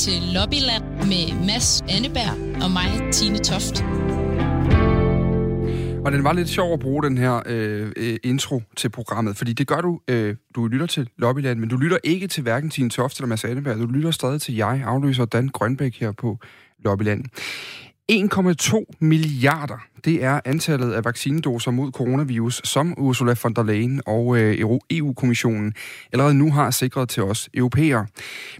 til Lobbyland med Mads Anneberg og mig, Tine Toft. Og den var lidt sjov at bruge den her øh, øh, intro til programmet, fordi det gør du, øh, du lytter til Lobbyland, men du lytter ikke til hverken Tine Toft eller Mads Anneberg, du lytter stadig til jeg, afløser Dan Grønbæk her på Lobbyland. 1,2 milliarder, det er antallet af vaccinedoser mod coronavirus, som Ursula von der Leyen og øh, EU-kommissionen e allerede nu har sikret til os europæere.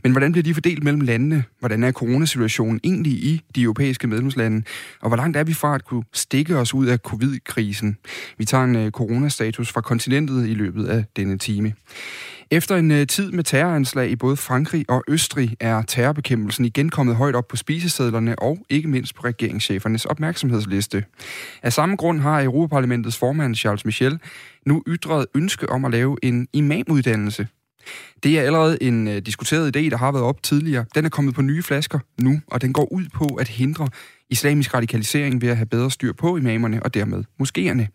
Men hvordan bliver de fordelt mellem landene? Hvordan er coronasituationen egentlig i de europæiske medlemslande? Og hvor langt er vi fra at kunne stikke os ud af covid-krisen? Vi tager en øh, coronastatus fra kontinentet i løbet af denne time. Efter en øh, tid med terroranslag i både Frankrig og Østrig er terrorbekæmpelsen igen kommet højt op på spisesedlerne og ikke mindst på regeringschefernes opmærksomhedsliste. Af samme grund har Europaparlamentets formand Charles Michel nu ytret ønske om at lave en imamuddannelse. Det er allerede en øh, diskuteret idé, der har været op tidligere. Den er kommet på nye flasker nu, og den går ud på at hindre islamisk radikalisering ved at have bedre styr på imamerne og dermed moskéerne.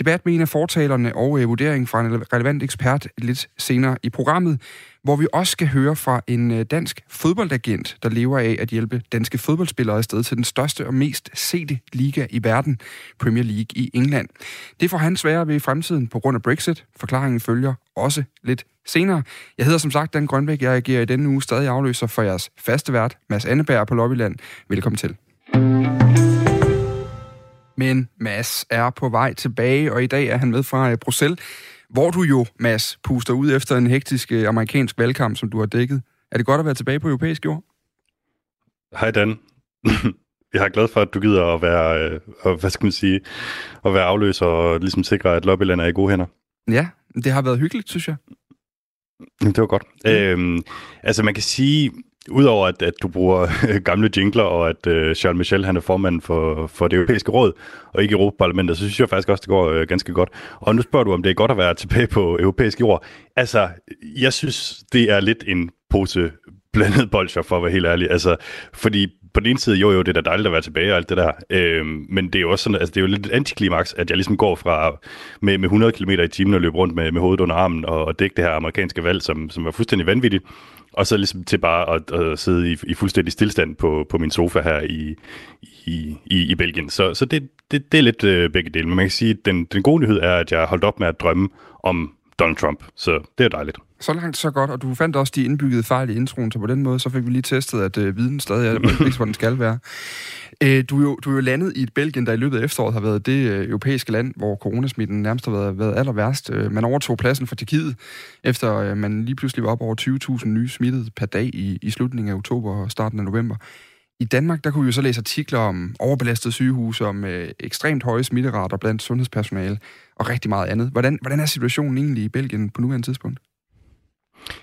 Debat med en af fortalerne og øh, vurdering fra en relevant ekspert lidt senere i programmet, hvor vi også skal høre fra en øh, dansk fodboldagent, der lever af at hjælpe danske fodboldspillere afsted til den største og mest sete liga i verden, Premier League i England. Det får han sværere ved i fremtiden på grund af Brexit. Forklaringen følger også lidt senere. Jeg hedder som sagt Dan Grønbæk. Jeg agerer i denne uge stadig afløser for jeres faste vært, Mads Anneberg på Lobbyland. Velkommen til. Men Mads er på vej tilbage, og i dag er han med fra øh, Bruxelles, hvor du jo, Mads, puster ud efter en hektisk øh, amerikansk valgkamp, som du har dækket. Er det godt at være tilbage på europæisk jord? Hej Dan. Jeg er glad for, at du gider at være, øh, hvad skal man sige, at være afløser og ligesom sikre, at lobbyland er i gode hænder. Ja, det har været hyggeligt, synes jeg. Det var godt. Mm. Øhm, altså man kan sige, Udover at, at du bruger gamle jingler, og at øh, Charles Michel han er formand for, for det europæiske råd, og ikke Europaparlamentet, så synes jeg faktisk også, det går øh, ganske godt. Og nu spørger du, om det er godt at være tilbage på europæisk jord. Altså, jeg synes, det er lidt en pose blandet bolcher, for at være helt ærlig. Altså, fordi på den ene side, jo jo, det er da dejligt at være tilbage og alt det der, øh, men det er jo også sådan, altså det er jo lidt et antiklimaks, at jeg ligesom går fra med, med 100 km i timen og løber rundt med, med hovedet under armen og, og dække det her amerikanske valg, som, som var fuldstændig vanvittigt, og så ligesom til bare at, at sidde i, i fuldstændig stillstand på, på min sofa her i, i, i, i Belgien. Så, så det, det, det er lidt øh, begge dele. Men man kan sige, at den, den gode nyhed er, at jeg har holdt op med at drømme om Donald Trump. Så det er dejligt. Så langt, så godt. Og du fandt også de indbyggede fejl i introen, så på den måde, så fik vi lige testet, at øh, viden stadig er det, hvor den skal være. Øh, du, er jo, du er jo landet i et Belgien, der i løbet af efteråret har været det øh, europæiske land, hvor coronasmitten nærmest har været, været aller værst. Øh, man overtog pladsen for Tjekkiet, efter øh, man lige pludselig var op over 20.000 nye smittede per dag i, i slutningen af oktober og starten af november. I Danmark, der kunne vi jo så læse artikler om overbelastede sygehuse, om øh, ekstremt høje smitterater blandt sundhedspersonale og rigtig meget andet. Hvordan, hvordan er situationen egentlig i Belgien på nuværende tidspunkt?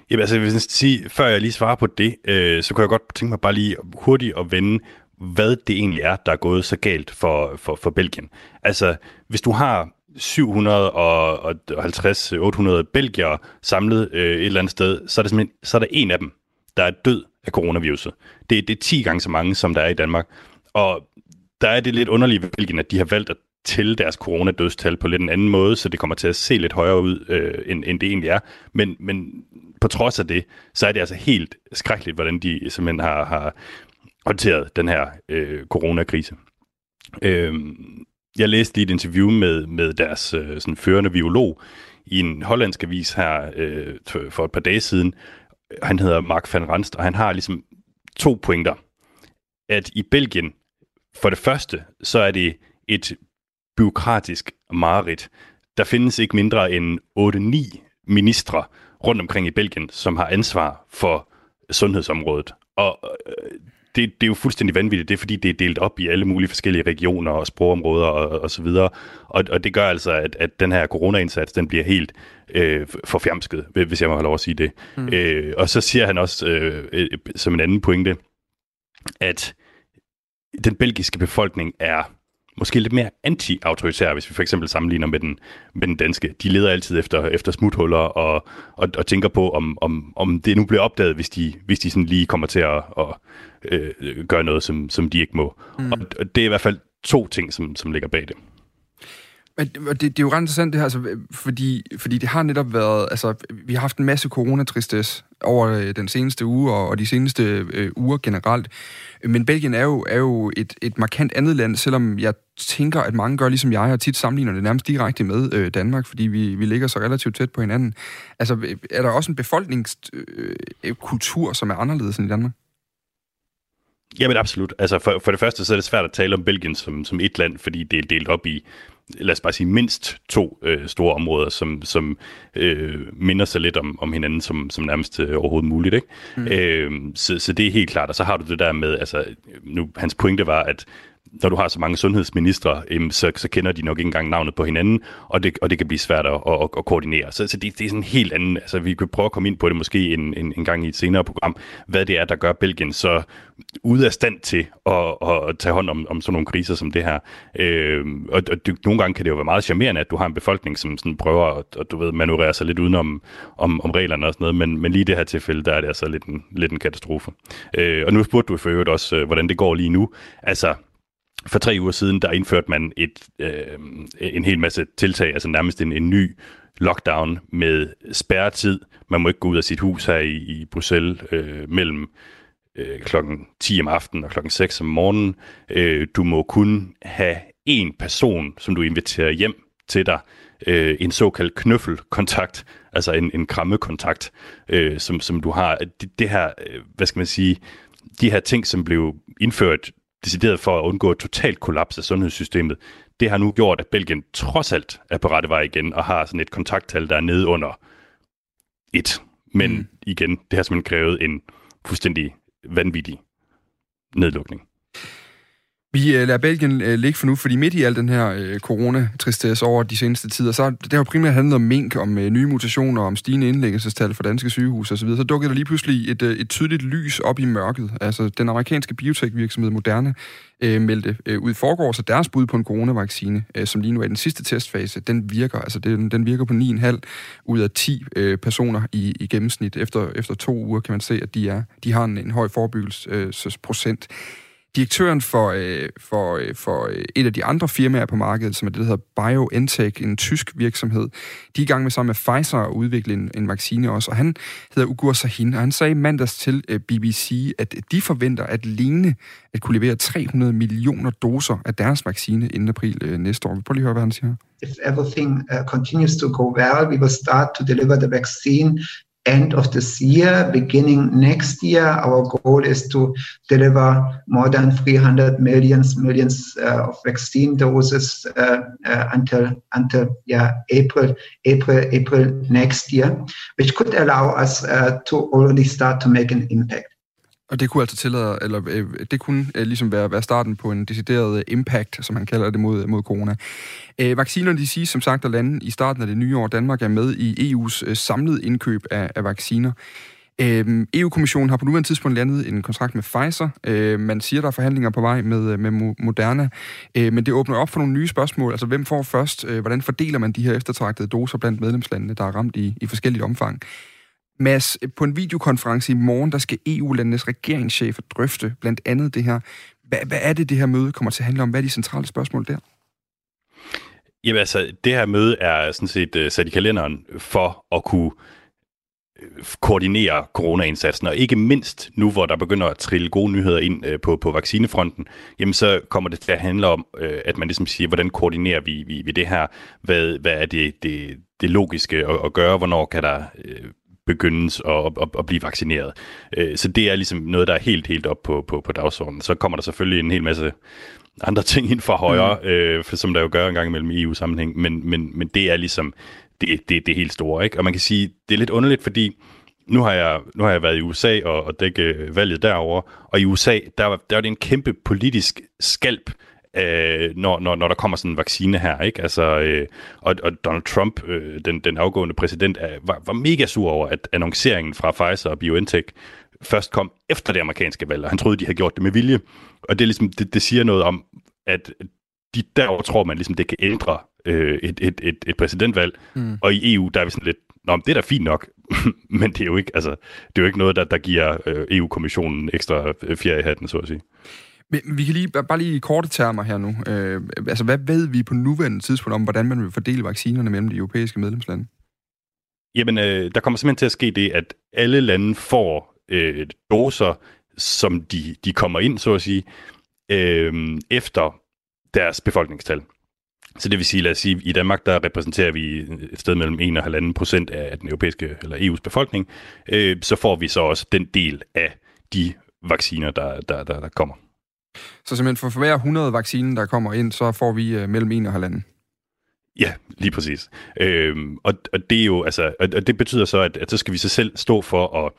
Jamen altså, hvis jeg sige, før jeg lige svarer på det, øh, så kunne jeg godt tænke mig bare lige hurtigt at vende, hvad det egentlig er, der er gået så galt for, for, for Belgien. Altså, hvis du har 750-800 belgier samlet øh, et eller andet sted, så er, det så er der en af dem, der er død af coronaviruset. Det, det er 10 gange så mange, som der er i Danmark. Og der er det lidt underlige ved Belgien, at de har valgt at tælle deres coronadødstal på lidt en anden måde, så det kommer til at se lidt højere ud, øh, end, end det egentlig er. Men, men på trods af det, så er det altså helt skrækkeligt, hvordan de simpelthen har, har håndteret den her øh, coronakrise. Øh, jeg læste lige et interview med, med deres øh, sådan førende biolog i en hollandsk avis her øh, for et par dage siden. Han hedder Mark van Ranst, og han har ligesom to pointer. At i Belgien, for det første, så er det et byråkratisk mareridt. Der findes ikke mindre end 8-9 ministre rundt omkring i Belgien, som har ansvar for sundhedsområdet. Og øh, det, det er jo fuldstændig vanvittigt. Det er fordi, det er delt op i alle mulige forskellige regioner og sprogområder og, og så videre. Og, og det gør altså, at, at den her coronaindsats, den bliver helt øh, forfjamsket, hvis jeg må have lov at sige det. Mm. Øh, og så siger han også, øh, øh, som en anden pointe, at den belgiske befolkning er måske lidt mere anti-autoritær, hvis vi for eksempel sammenligner med den, med den danske. De leder altid efter, efter smuthuller og, og, og tænker på, om, om, om det nu bliver opdaget, hvis de, hvis de sådan lige kommer til at, at øh, gøre noget, som, som de ikke må. Mm. Og det er i hvert fald to ting, som, som ligger bag det. Men det, det er jo ret interessant det her, altså, fordi, fordi det har netop været, altså, vi har haft en masse coronatristes over øh, den seneste uge og, og de seneste øh, uger generelt. Men Belgien er jo, er jo et, et markant andet land, selvom jeg tænker, at mange gør ligesom jeg, og tit sammenligner det nærmest direkte med øh, Danmark, fordi vi, vi ligger så relativt tæt på hinanden. Altså, er der også en befolkningskultur, øh, som er anderledes end i Danmark? Jamen absolut. Altså for, for det første så er det svært at tale om Belgien som, som et land, fordi det er delt op i lad os bare sige, mindst to øh, store områder, som, som øh, minder sig lidt om, om hinanden som, som nærmest øh, overhovedet muligt. Ikke? Mm. Øh, så, så det er helt klart. Og så har du det der med, altså, nu, hans pointe var, at når du har så mange sundhedsministre, øhm, så, så kender de nok ikke engang navnet på hinanden, og det, og det kan blive svært at, at, at koordinere. Så, så det, det er sådan en helt anden, altså vi kan prøve at komme ind på det måske en, en, en gang i et senere program, hvad det er, der gør Belgien så ude af stand til at, at tage hånd om, om sådan nogle kriser som det her. Øh, og og det, nogle gange kan det jo være meget charmerende, at du har en befolkning, som sådan prøver at, og, du ved, manøvrere sig lidt udenom om, om reglerne og sådan noget, men, men lige i det her tilfælde, der er det altså lidt en, lidt en katastrofe. Øh, og nu spurgte du for øvrigt også, øh, hvordan det går lige nu. Altså, for tre uger siden, der indførte man et, øh, en hel masse tiltag, altså nærmest en, en ny lockdown med spærretid. Man må ikke gå ud af sit hus her i, i Bruxelles øh, mellem øh, klokken 10 om aftenen og klokken 6 om morgenen. Øh, du må kun have en person, som du inviterer hjem til dig, øh, en såkaldt knøffelkontakt, altså en, en krammekontakt, øh, som, som du har. Det, det her, øh, hvad skal man sige, de her ting, som blev indført decideret for at undgå et totalt kollaps af sundhedssystemet, det har nu gjort, at Belgien trods alt er på rette vej igen og har sådan et kontakttal, der er nede under et. Men mm. igen, det har simpelthen krævet en fuldstændig vanvittig nedlukning. Vi øh, lader Belgien øh, ligge for nu, fordi midt i al den her øh, coronatristesse over de seneste tider, så det har jo primært handlet om mink, om øh, nye mutationer, om stigende indlæggelsestal for danske sygehus osv., så dukkede der lige pludselig et, øh, et tydeligt lys op i mørket. Altså, den amerikanske biotech-virksomhed øh, meldte øh, ud i forgår, så deres bud på en coronavaccine, øh, som lige nu er i den sidste testfase, den virker. Altså, den, den virker på 9,5 ud af 10 øh, personer i, i gennemsnit. Efter, efter to uger kan man se, at de, er, de har en, en høj forebyggelsesprocent. Øh, direktøren for, øh, for, øh, for øh, et af de andre firmaer på markedet, som er det, der hedder BioNTech, en tysk virksomhed, de er i gang med sammen med Pfizer at udvikle en, en vaccine også, og han hedder Ugur Sahin, og han sagde mandags til øh, BBC, at de forventer at ligne at kunne levere 300 millioner doser af deres vaccine inden april øh, næste år. Vi prøver lige at høre, hvad han siger. If everything uh, continues to go well, we will start to deliver the vaccine end of this year, beginning next year. Our goal is to deliver more than 300 millions millions uh, of vaccine doses uh, uh, until until yeah April April April next year, which could allow us uh, to already start to make an impact. Og det kunne altså tillade, eller øh, det kunne øh, ligesom være, være starten på en decideret øh, impact, som han kalder det, mod, mod corona. Øh, vaccinerne, de siger som sagt at lande i starten af det nye år. Danmark er med i EU's øh, samlede indkøb af, af vacciner. Øh, EU-kommissionen har på nuværende tidspunkt landet en kontrakt med Pfizer. Øh, man siger, der er forhandlinger på vej med, øh, med Moderna. Øh, men det åbner op for nogle nye spørgsmål. Altså, hvem får først? Øh, hvordan fordeler man de her eftertragtede doser blandt medlemslandene, der er ramt i, i forskelligt omfang? Mads, på en videokonference i morgen, der skal EU-landenes regeringschefer drøfte blandt andet det her. Hvad, hvad er det, det her møde kommer til at handle om? Hvad er de centrale spørgsmål der? Jamen altså, det her møde er sådan set uh, sat i kalenderen for at kunne øh, koordinere coronaindsatsen, og ikke mindst nu, hvor der begynder at trille gode nyheder ind øh, på, på vaccinefronten, jamen så kommer det til at handle om, øh, at man ligesom siger, hvordan koordinerer vi, vi, vi det her, hvad, hvad er det, det, det logiske at, at gøre, hvornår kan der øh, begyndes at, at, at blive vaccineret. Øh, så det er ligesom noget, der er helt, helt op på, på, på dagsordenen. Så kommer der selvfølgelig en hel masse andre ting ind fra højre, mm. øh, som der jo gør en gang imellem i EU-sammenhæng, men, men, men det er ligesom det, det, det helt store. Ikke? Og man kan sige, det er lidt underligt, fordi nu har jeg, nu har jeg været i USA og, og dække valget derover, og i USA, der, der er det en kæmpe politisk skalp øh, når, når, når der kommer sådan en vaccine her. Ikke? Altså, øh, og, og Donald Trump, øh, den, den afgående præsident, er, var, var mega sur over, at annonceringen fra Pfizer og BioNTech først kom efter det amerikanske valg, og han troede, de havde gjort det med vilje. Og det, er ligesom, det, det siger noget om, at de derover tror man, ligesom, det kan ændre øh, et, et, et, et præsidentvalg. Mm. Og i EU, der er vi sådan lidt, Nå, det er da fint nok, men det er jo ikke, altså, det er jo ikke noget, der, der giver øh, EU-kommissionen ekstra fjer i hatten, så at sige. Men vi kan lige, bare lige i korte termer her nu. Øh, altså, hvad ved vi på nuværende tidspunkt om, hvordan man vil fordele vaccinerne mellem de europæiske medlemslande? Jamen, øh, der kommer simpelthen til at ske det, at alle lande får øh, doser, som de, de kommer ind, så at sige, øh, efter deres befolkningstal. Så det vil sige, lad os sige, i Danmark, der repræsenterer vi et sted mellem 1 og 1,5 procent af den europæiske eller EU's befolkning, øh, så får vi så også den del af de vacciner, der, der, der, der kommer. Så simpelthen for, for hver 100 vaccinen, der kommer ind, så får vi øh, mellem 1 og 1,5? Ja, lige præcis. Øhm, og, og det er jo, altså, og, og det betyder så, at, at så skal vi så selv stå for at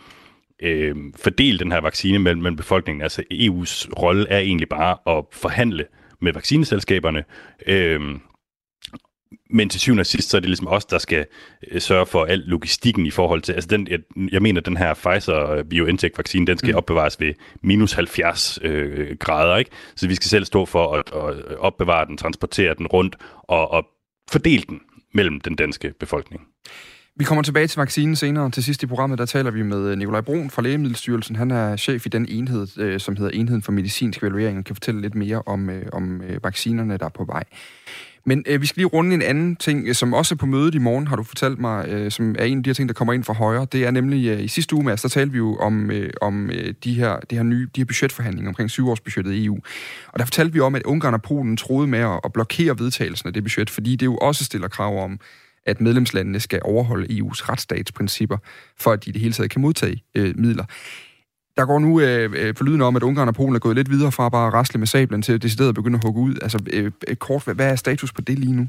øh, fordele den her vaccine mellem, mellem befolkningen. Altså EU's rolle er egentlig bare at forhandle med vaccineselskaberne, øh, men til syvende og sidst, så er det ligesom os, der skal øh, sørge for al logistikken i forhold til, altså den, jeg, jeg mener, den her Pfizer-BioNTech-vaccine, den skal mm. opbevares ved minus 70 øh, grader, ikke? Så vi skal selv stå for at, at opbevare den, transportere den rundt og, og fordele den mellem den danske befolkning. Vi kommer tilbage til vaccinen senere. Til sidst i programmet, der taler vi med Nikolaj Brun fra Lægemiddelstyrelsen. Han er chef i den enhed, øh, som hedder Enheden for Medicinsk Evaluering, og kan fortælle lidt mere om, øh, om vaccinerne, der er på vej. Men øh, vi skal lige runde en anden ting, øh, som også er på mødet i morgen, har du fortalt mig, øh, som er en af de her ting, der kommer ind fra højre. Det er nemlig, øh, i sidste uge, Mads, der talte vi jo om, øh, om øh, de, her, de, her nye, de her budgetforhandlinger omkring syvårsbudgettet i EU. Og der fortalte vi om, at Ungarn og Polen troede med at, at blokere vedtagelsen af det budget, fordi det jo også stiller krav om, at medlemslandene skal overholde EU's retsstatsprincipper, for at de i det hele taget kan modtage øh, midler. Der går nu øh, øh, forlyden om, at Ungarn og Polen er gået lidt videre fra bare at rasle med sablen til at decideret at begynde at hugge ud. Altså øh, øh, kort, hvad, hvad er status på det lige nu?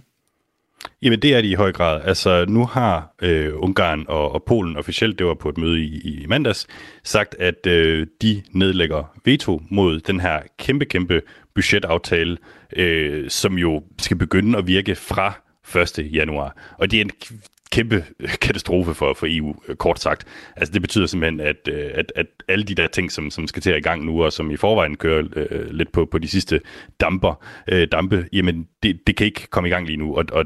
Jamen det er de i høj grad. Altså nu har øh, Ungarn og, og Polen officielt, det var på et møde i, i mandags, sagt, at øh, de nedlægger veto mod den her kæmpe, kæmpe budgetaftale, øh, som jo skal begynde at virke fra 1. januar. Og det er en kæmpe katastrofe for, for EU, øh, kort sagt. Altså det betyder simpelthen, at, øh, at, at alle de der ting, som, som skal til at i gang nu, og som i forvejen kører øh, lidt på, på de sidste damper, øh, dampe, jamen det, det kan ikke komme i gang lige nu. Og, og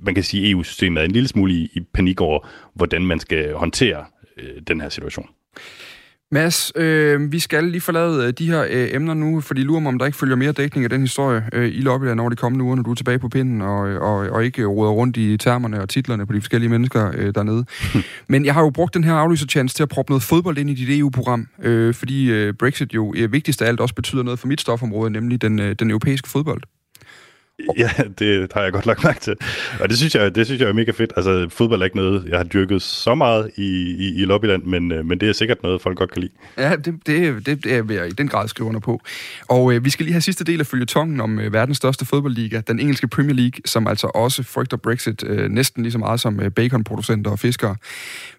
man kan sige, at EU-systemet er en lille smule i, i panik over, hvordan man skal håndtere øh, den her situation. Mads, øh, vi skal lige forlade øh, de her øh, emner nu, fordi lurer mig, om der ikke følger mere dækning af den historie øh, i Lobbyland over de kommende uger, når du er tilbage på pinden, og, og, og ikke råder rundt i termerne og titlerne på de forskellige mennesker øh, dernede. Men jeg har jo brugt den her aflyserchance til at proppe noget fodbold ind i dit EU-program, øh, fordi øh, Brexit jo øh, vigtigst af alt også betyder noget for mit stofområde, nemlig den, øh, den europæiske fodbold. Ja, det har jeg godt lagt mærke til. Og det synes jeg, det synes jeg er mega fedt. Altså, fodbold er ikke noget, jeg har dyrket så meget i, i, i Lobbyland, men, øh, men det er sikkert noget, folk godt kan lide. Ja, det, det, det, det er jeg i den grad skrive under på. Og øh, vi skal lige have sidste del af følgetongen om øh, verdens største fodboldliga, den engelske Premier League, som altså også frygter Brexit øh, næsten lige så meget som øh, baconproducenter og fiskere.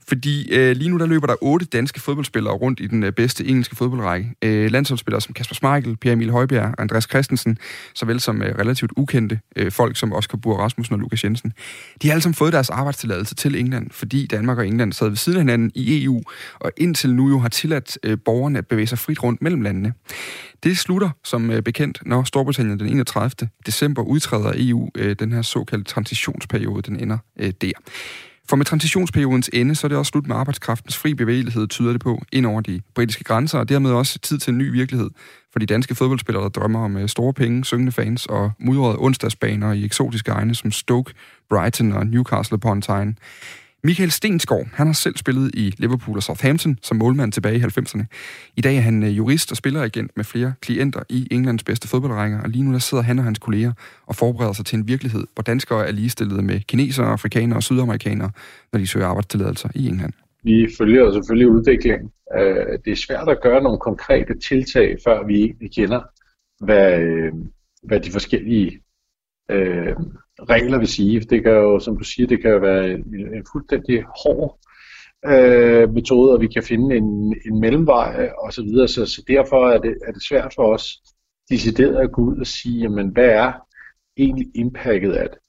Fordi øh, lige nu der løber der otte danske fodboldspillere rundt i den øh, bedste engelske fodboldrække. Øh, landsholdsspillere som Kasper Schmeichel, Pierre Emil Højbjerg Andreas Christensen, såvel som øh, relativt ukendte øh, folk som Oscar Bur Rasmussen og Lukas Jensen. De har alle sammen fået deres arbejdstilladelse til England, fordi Danmark og England sad ved siden af hinanden i EU, og indtil nu jo har tilladt øh, borgerne at bevæge sig frit rundt mellem landene. Det slutter som øh, bekendt, når Storbritannien den 31. december udtræder EU. Øh, den her såkaldte transitionsperiode, den ender øh, der. For med transitionsperiodens ende, så er det også slut med arbejdskraftens fri bevægelighed, tyder det på, ind over de britiske grænser, og dermed også tid til en ny virkelighed for de danske fodboldspillere, der drømmer om øh, store penge, syngende fans og mudrede onsdagsbaner i eksotiske egne som Stoke, Brighton og Newcastle upon Tyne. Michael Stensgaard, han har selv spillet i Liverpool og Southampton som målmand tilbage i 90'erne. I dag er han øh, jurist og spiller igen med flere klienter i Englands bedste fodboldrækker, og lige nu der sidder han og hans kolleger og forbereder sig til en virkelighed, hvor danskere er ligestillede med kinesere, afrikanere og sydamerikanere, når de søger arbejdstilladelser i England. Vi følger selvfølgelig udviklingen. Øh, det er svært at gøre nogle konkrete tiltag, før vi egentlig kender, hvad, øh, hvad de forskellige øh, regler vil sige. Det kan jo, som du siger, det kan jo være en, en fuldstændig hård øh, metode, og vi kan finde en, en mellemvej og så videre. Så, så derfor er det, er det svært for os decideret at gå ud og sige, jamen, hvad er egentlig impactet af det?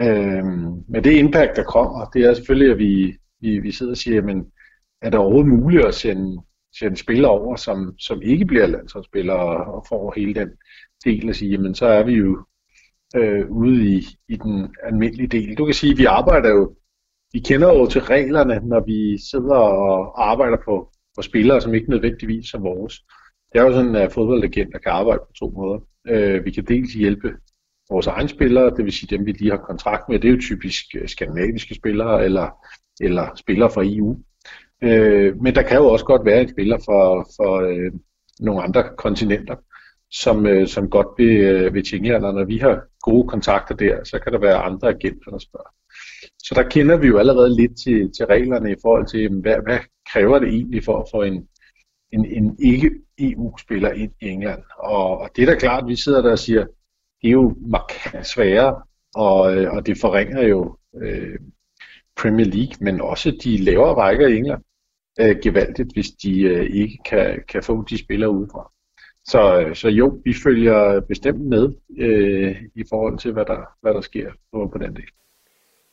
Øh, men det impact, der kommer, det er selvfølgelig, at vi, vi, vi sidder og siger, jamen, er det overhovedet muligt at sende, sende spillere over, som, som ikke bliver landsholdsspillere og, og får hele den del at sige, jamen så er vi jo øh, ude i, i den almindelige del. Du kan sige, at vi arbejder jo, vi kender jo til reglerne, når vi sidder og arbejder på, på spillere, som ikke nødvendigvis er vores. Det er jo sådan, at fodboldagenter kan arbejde på to måder. Øh, vi kan dels hjælpe vores egne spillere, det vil sige dem, vi lige har kontrakt med. Det er jo typisk øh, skandinaviske spillere eller, eller spillere fra EU. Øh, men der kan jo også godt være en spiller fra, fra øh, nogle andre kontinenter, som, øh, som godt vil, øh, vil til når vi har gode kontakter der, så kan der være andre agenter, der spørger. Så der kender vi jo allerede lidt til, til reglerne i forhold til, hvad, hvad kræver det egentlig for at få en, en, en ikke-EU-spiller ind i England. Og, og det er da klart, at vi sidder der og siger, det er jo markant sværere, og, øh, og det forringer jo øh, Premier League, men også de lavere rækker i England øh, gevaldigt, hvis de øh, ikke kan, kan få de spillere udefra. Så, så jo, vi følger bestemt med øh, i forhold til, hvad der, hvad der sker på, på den del.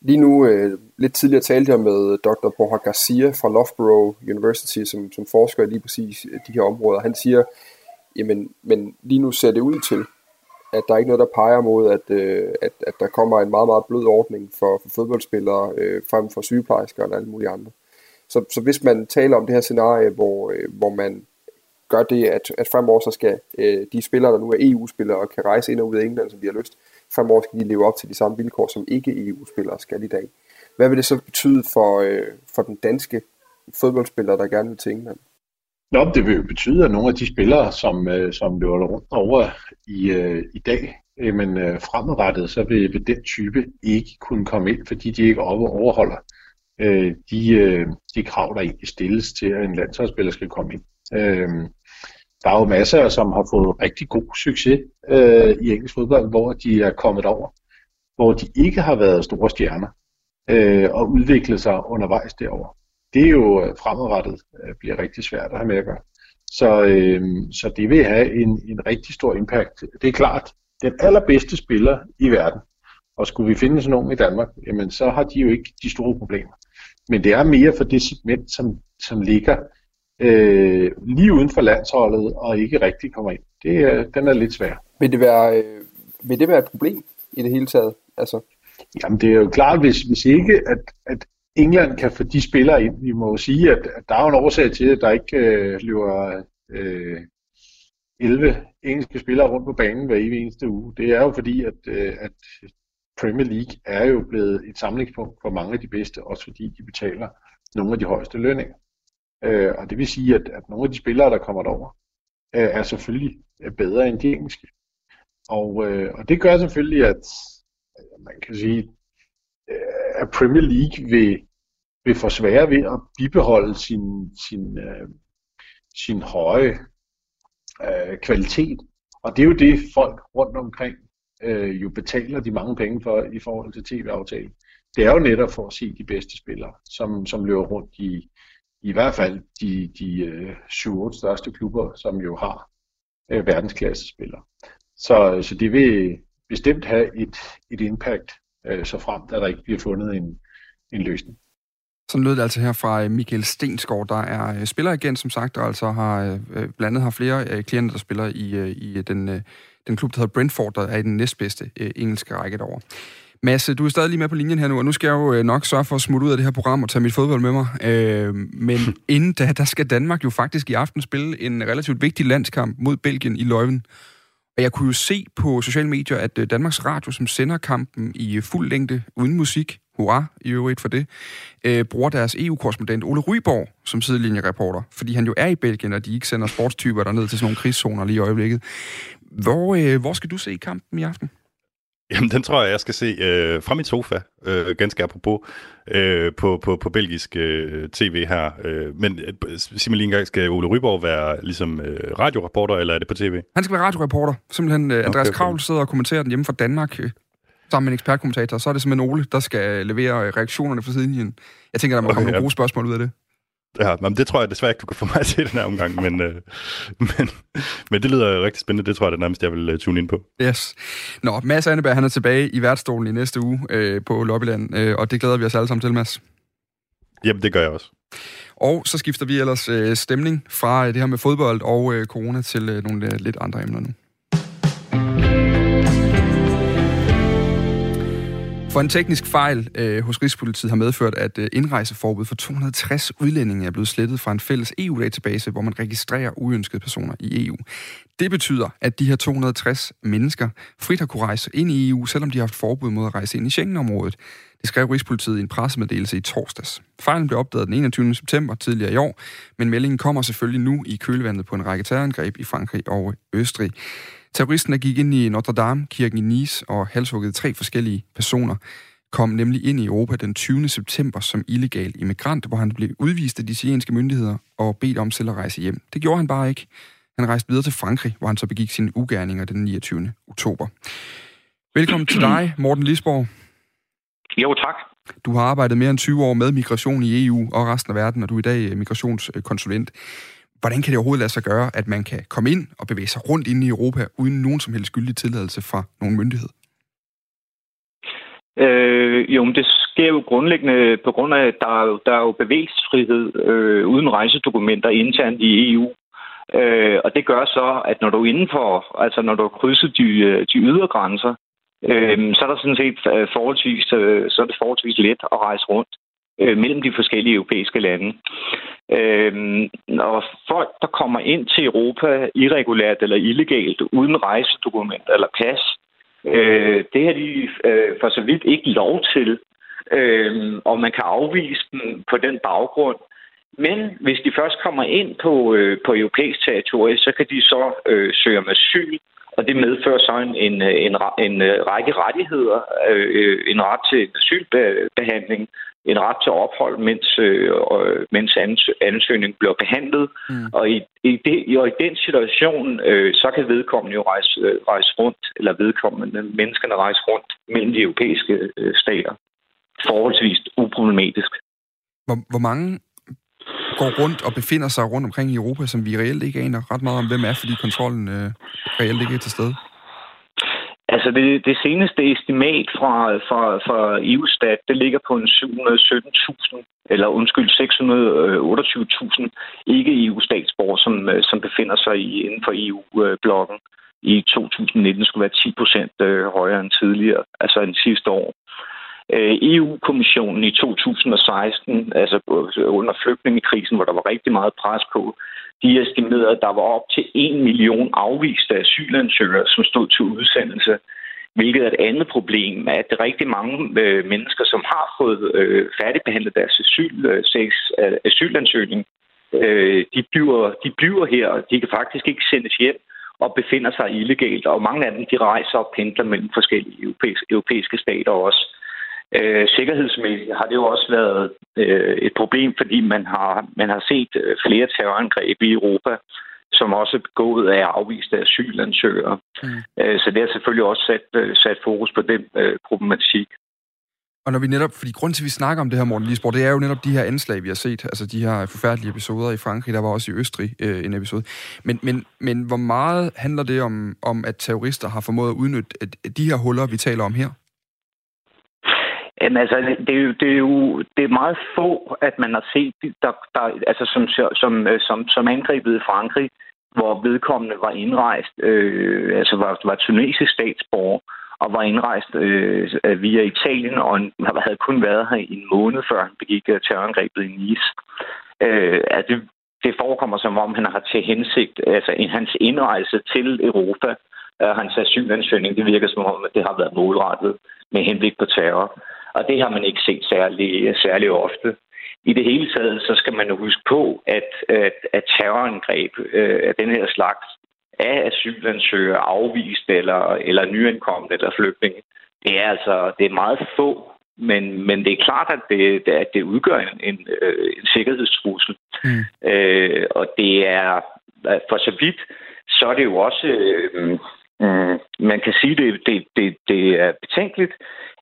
Lige nu, øh, lidt tidligere talte jeg med Dr. Borja Garcia fra Loughborough University, som, som forsker i lige præcis øh, de her områder. Han siger, jamen, men lige nu ser det ud til, at der er ikke noget, der peger mod, at, øh, at, at der kommer en meget, meget blød ordning for, for fodboldspillere øh, frem for sygeplejersker og alle mulige andre. Så, så hvis man taler om det her scenarie, hvor, øh, hvor man gør det, at, at fremover så skal øh, de spillere, der nu er EU-spillere og kan rejse ind og ud af England, som de har lyst, fremover skal de leve op til de samme vilkår, som ikke EU-spillere skal i dag. Hvad vil det så betyde for, øh, for den danske fodboldspiller, der gerne vil til England? Nå, det vil jo betyde, at nogle af de spillere, som, øh, som løber rundt over i, øh, i dag, øh, men øh, fremadrettet, så vil, vil den type ikke kunne komme ind, fordi de ikke overholder øh, de, øh, de krav, der egentlig stilles til, at en landsholdsspiller skal komme ind. Øh, der er jo masser, som har fået rigtig god succes øh, i engelsk fodbold, hvor de er kommet over, hvor de ikke har været store stjerner øh, og udviklet sig undervejs derover. Det er jo øh, fremadrettet øh, bliver rigtig svært at have med at gøre. Så, øh, så det vil have en, en rigtig stor impact. Det er klart, den allerbedste spiller i verden, og skulle vi finde sådan nogen i Danmark, jamen så har de jo ikke de store problemer. Men det er mere for det segment, som, som ligger øh, lige uden for landsholdet og ikke rigtig kommer ind. Det, øh, den er lidt svær. Vil det, være, øh, vil det være et problem i det hele taget? Altså... Jamen det er jo klart, hvis, hvis ikke at, at England kan få de spillere ind, vi må jo sige, at, at der er en årsag til, at der ikke øh, løber øh, 11 engelske spillere rundt på banen hver evig eneste uge. Det er jo fordi, at, øh, at Premier League er jo blevet et samlingspunkt for mange af de bedste, også fordi de betaler nogle af de højeste lønninger. Øh, og det vil sige, at, at nogle af de spillere, der kommer derover, øh, er selvfølgelig øh, bedre end de engelske. Og, øh, og det gør selvfølgelig, at man kan sige, øh, at Premier League vil, vil få svære ved at bibeholde sin, sin, øh, sin høje øh, kvalitet. Og det er jo det, folk rundt omkring øh, jo betaler de mange penge for i forhold til tv-aftalen. Det er jo netop for at se de bedste spillere, som, som løber rundt i, i hvert fald de, de øh, 7-8 største klubber, som jo har øh, verdensklassespillere. Så, øh, så det vil bestemt have et, et impact, øh, så frem at der ikke bliver fundet en, en løsning. Sådan lød det altså her fra øh, Michael Stensgaard, der er øh, spiller spilleragent, som sagt, og altså har blandt andet har flere klienter, der spiller i, i den, den klub, der hedder Brentford, der er i den næstbedste engelske række derovre. Mads, du er stadig lige med på linjen her nu, og nu skal jeg jo nok sørge for at smutte ud af det her program og tage mit fodbold med mig. men inden da, der skal Danmark jo faktisk i aften spille en relativt vigtig landskamp mod Belgien i Løven. Og jeg kunne jo se på sociale medier, at Danmarks Radio, som sender kampen i fuld længde uden musik, hurra i øvrigt for det, øh, bruger deres EU-korrespondent Ole Ryborg som sidelinjereporter, fordi han jo er i Belgien, og de ikke sender sportstyper derned til sådan nogle krigszoner lige i øjeblikket. Hvor, øh, hvor skal du se kampen i aften? Jamen, den tror jeg, jeg skal se øh, fra min sofa, øh, ganske apropos, øh, på, på, på belgisk øh, tv her. Øh, men øh, sig mig lige en gang, skal Ole Ryborg være ligesom øh, radioreporter, eller er det på tv? Han skal være radioreporter. Simpelthen øh, Andreas okay, okay. Kravl sidder og kommenterer den hjemme fra Danmark. Øh, sammen med en ekspertkommentator, så er det simpelthen Ole, der skal levere reaktionerne fra sidelinjen. Jeg tænker, der må okay, komme ja. nogle gode spørgsmål ud af det. Ja, men det tror jeg desværre ikke, du kan få mig til den her omgang, men, øh, men, men det lyder rigtig spændende. Det tror jeg det nærmest, jeg vil uh, tune ind på. Yes. Nå, Mads Anneberg, han er tilbage i værtsstolen i næste uge øh, på Lobbyland, øh, og det glæder vi os alle sammen til, Mads. Jamen, det gør jeg også. Og så skifter vi ellers øh, stemning fra øh, det her med fodbold og øh, corona til øh, nogle øh, lidt andre emner nu. For en teknisk fejl øh, hos Rigspolitiet har medført, at øh, indrejseforbud for 260 udlændinge er blevet slettet fra en fælles EU-database, hvor man registrerer uønskede personer i EU. Det betyder, at de her 260 mennesker frit har kunne rejse ind i EU, selvom de har haft forbud mod at rejse ind i Schengen-området. Det skrev Rigspolitiet i en pressemeddelelse i torsdags. Fejlen blev opdaget den 21. september tidligere i år, men meldingen kommer selvfølgelig nu i kølvandet på en række terrorangreb i Frankrig og Østrig. Terroristen, der gik ind i Notre Dame-kirken i Nice og halshuggede tre forskellige personer, kom nemlig ind i Europa den 20. september som illegal immigrant, hvor han blev udvist af de sienske myndigheder og bedt om selv at rejse hjem. Det gjorde han bare ikke. Han rejste videre til Frankrig, hvor han så begik sine ugerninger den 29. oktober. Velkommen til dig, Morten Lisborg. Jo, tak. Du har arbejdet mere end 20 år med migration i EU og resten af verden, og du er i dag migrationskonsulent. Hvordan kan det overhovedet lade sig gøre, at man kan komme ind og bevæge sig rundt ind i Europa uden nogen som helst skyldig tilladelse fra nogen myndighed? Øh, jo, men det sker jo grundlæggende på grund af, at der er jo, der er jo bevægelsesfrihed øh, uden rejsedokumenter internt i EU. Øh, og det gør så, at når du er indenfor, altså når du har krydset de, øh, de ydre grænser, øh, så er der sådan set øh, forholdsvis, øh, så er det forholdsvis let at rejse rundt øh, mellem de forskellige europæiske lande. Øh, og folk, der kommer ind til Europa irregulært eller illegalt, uden rejsedokument eller pas, øh, det har de øh, for så vidt ikke lov til. Øh, og man kan afvise dem på den baggrund. Men hvis de først kommer ind på, øh, på europæisk territorie, så kan de så øh, søge om asyl, og det medfører så en, en, en, en række rettigheder, øh, en ret til asylbehandling, en ret til ophold, mens, øh, mens ansøgningen bliver behandlet. Mm. Og, i, i det, og i den situation, øh, så kan vedkommende jo rejse, øh, rejse rundt, eller vedkommende menneskerne rejse rundt mellem de europæiske øh, stater. Forholdsvis uproblematisk. Hvor, hvor mange går rundt og befinder sig rundt omkring i Europa, som vi reelt ikke aner ret meget om, hvem er, fordi kontrollen øh, reelt ikke er til stede? Altså det, det seneste estimat fra, fra, fra EU-stat, det ligger på en 717.000, eller undskyld, 628.000 ikke-EU-statsborgere, som, øh, som befinder sig i, inden for EU-blokken. I 2019 skulle være 10 procent øh, højere end tidligere, altså end sidste år. Øh, EU-kommissionen i 2016, altså øh, under flygtningekrisen, hvor der var rigtig meget pres på, de estimerede, at der var op til 1 million afviste asylansøgere, som stod til udsendelse, hvilket er et andet problem, at det er rigtig mange øh, mennesker, som har fået øh, færdigbehandlet deres asyl, øh, øh, asylansøgning, øh, de, bliver, de bliver her, og de kan faktisk ikke sendes hjem og befinder sig illegalt, og mange af dem de rejser og pendler mellem forskellige europæiske, europæiske stater også. Øh, sikkerhedsmæssigt har det jo også været øh, et problem, fordi man har, man har set øh, flere terrorangreb i Europa, som også er begået af afviste asylansøgere. Mm. Øh, så det har selvfølgelig også sat, øh, sat fokus på den øh, problematik. Og når vi netop, fordi grund til, at vi snakker om det her, Morten Lisborg, det er jo netop de her anslag, vi har set, altså de her forfærdelige episoder i Frankrig, der var også i Østrig øh, en episode. Men, men, men hvor meget handler det om, om, at terrorister har formået at udnytte de her huller, vi taler om her? Jamen altså, det er, jo, det, er jo det er meget få, at man har set, der, der, altså som, som, øh, som, som angrebet i Frankrig, hvor vedkommende var indrejst, øh, altså var, var tunesisk statsborger, og var indrejst øh, via Italien, og en, havde kun været her i en måned, før han begik øh, terrorangrebet i Nice. Øh, at det, det forekommer som om, han har til hensigt, altså en, hans indrejse til Europa, øh, hans asylansøgning, det virker som om, at det har været målrettet med henblik på terror. Og det har man ikke set særlig, særlig ofte. I det hele taget, så skal man jo huske på, at, at, at terrorangreb øh, af den her slags af asylansøgere, afvist eller, eller nyankomne eller flygtninge, det er altså det er meget få, men, men det er klart, at det, at det udgør en, en, øh, en sikkerhedstrussel. Mm. Øh, og det er, for så vidt, så er det jo også, øh, øh, man kan sige, det, det, det, det er betænkeligt,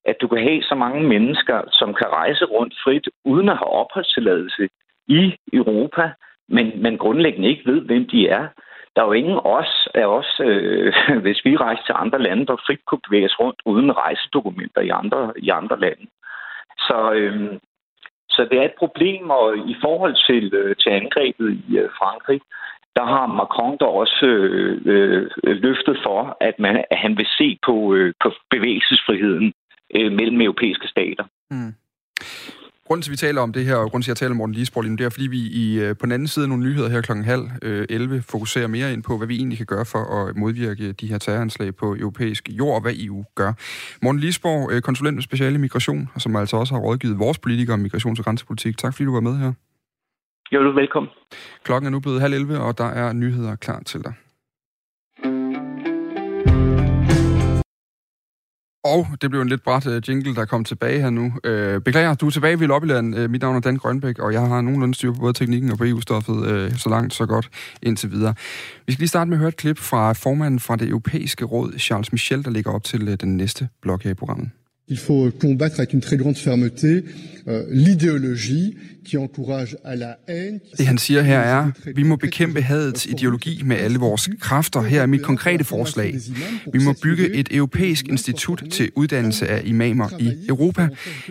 at du kan have så mange mennesker, som kan rejse rundt frit, uden at have opholdstilladelse i Europa, men, men grundlæggende ikke ved, hvem de er. Der er jo ingen os af os, øh, hvis vi rejser til andre lande, der frit kunne bevæge os rundt uden rejsedokumenter i andre, i andre lande. Så, øh, så det er et problem, og i forhold til, øh, til angrebet i øh, Frankrig, der har Macron dog også øh, øh, løftet for, at, man, at han vil se på, øh, på bevægelsesfriheden øh, mellem europæiske stater. Mm. Grunden til, at vi taler om det her, og grunden til, at jeg taler om Morten Liesborg lige nu, det er, fordi vi i, øh, på den anden side af nogle nyheder her klokken halv øh, 11 fokuserer mere ind på, hvad vi egentlig kan gøre for at modvirke de her terroranslag på europæisk jord, og hvad EU gør. Morten Liesborg, øh, konsulent med speciale migration, og som altså også har rådgivet vores politikere om migrations- og grænsepolitik. Tak fordi du var med her. Jo, du er velkommen. Klokken er nu blevet halv 11, og der er nyheder klar til dig. Og det blev en lidt bræt øh, jingle, der kom tilbage her nu. Øh, beklager, du er tilbage ved Lobbyland. Øh, mit navn er Dan Grønbæk, og jeg har nogenlunde styr på både teknikken og på EU-stoffet øh, så langt, så godt indtil videre. Vi skal lige starte med at høre et klip fra formanden fra det europæiske råd, Charles Michel, der ligger op til øh, den næste blok her i programmet. Il faut combattre avec une très grande fermeté euh, l'idéologie qui encourage à la haine. Det han siger her er, vi må bekæmpe hadets ideologi med alle vores kræfter. Her er mit konkrete forslag. Vi må bygge et europæisk institut til uddannelse af imamer i Europa.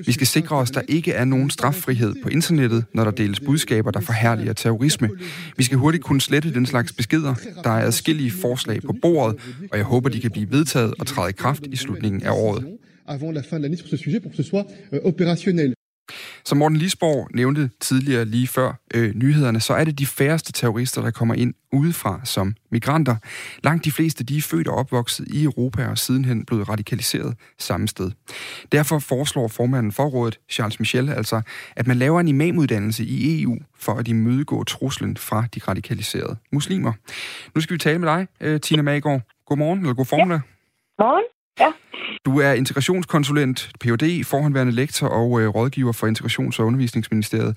Vi skal sikre os, der ikke er nogen straffrihed på internettet, når der deles budskaber, der forhærliger terrorisme. Vi skal hurtigt kunne slette den slags beskeder. Der er adskillige forslag på bordet, og jeg håber, de kan blive vedtaget og træde i kraft i slutningen af året avant la fin de l'année sur ce sujet pour que ce soit euh, opérationnel. Som Morten Lisborg nævnte tidligere lige før øh, nyhederne, så er det de færreste terrorister, der kommer ind udefra som migranter. Langt de fleste de er født og opvokset i Europa og sidenhen blevet radikaliseret samme sted. Derfor foreslår formanden for rådet, Charles Michel, altså, at man laver en imamuddannelse i EU for at imødegå truslen fra de radikaliserede muslimer. Nu skal vi tale med dig, øh, Tina Magård. Godmorgen, eller god formiddag. Ja. Morgen. Ja. Du er integrationskonsulent, Ph.D., forhåndværende lektor og øh, rådgiver for Integrations- og Undervisningsministeriet.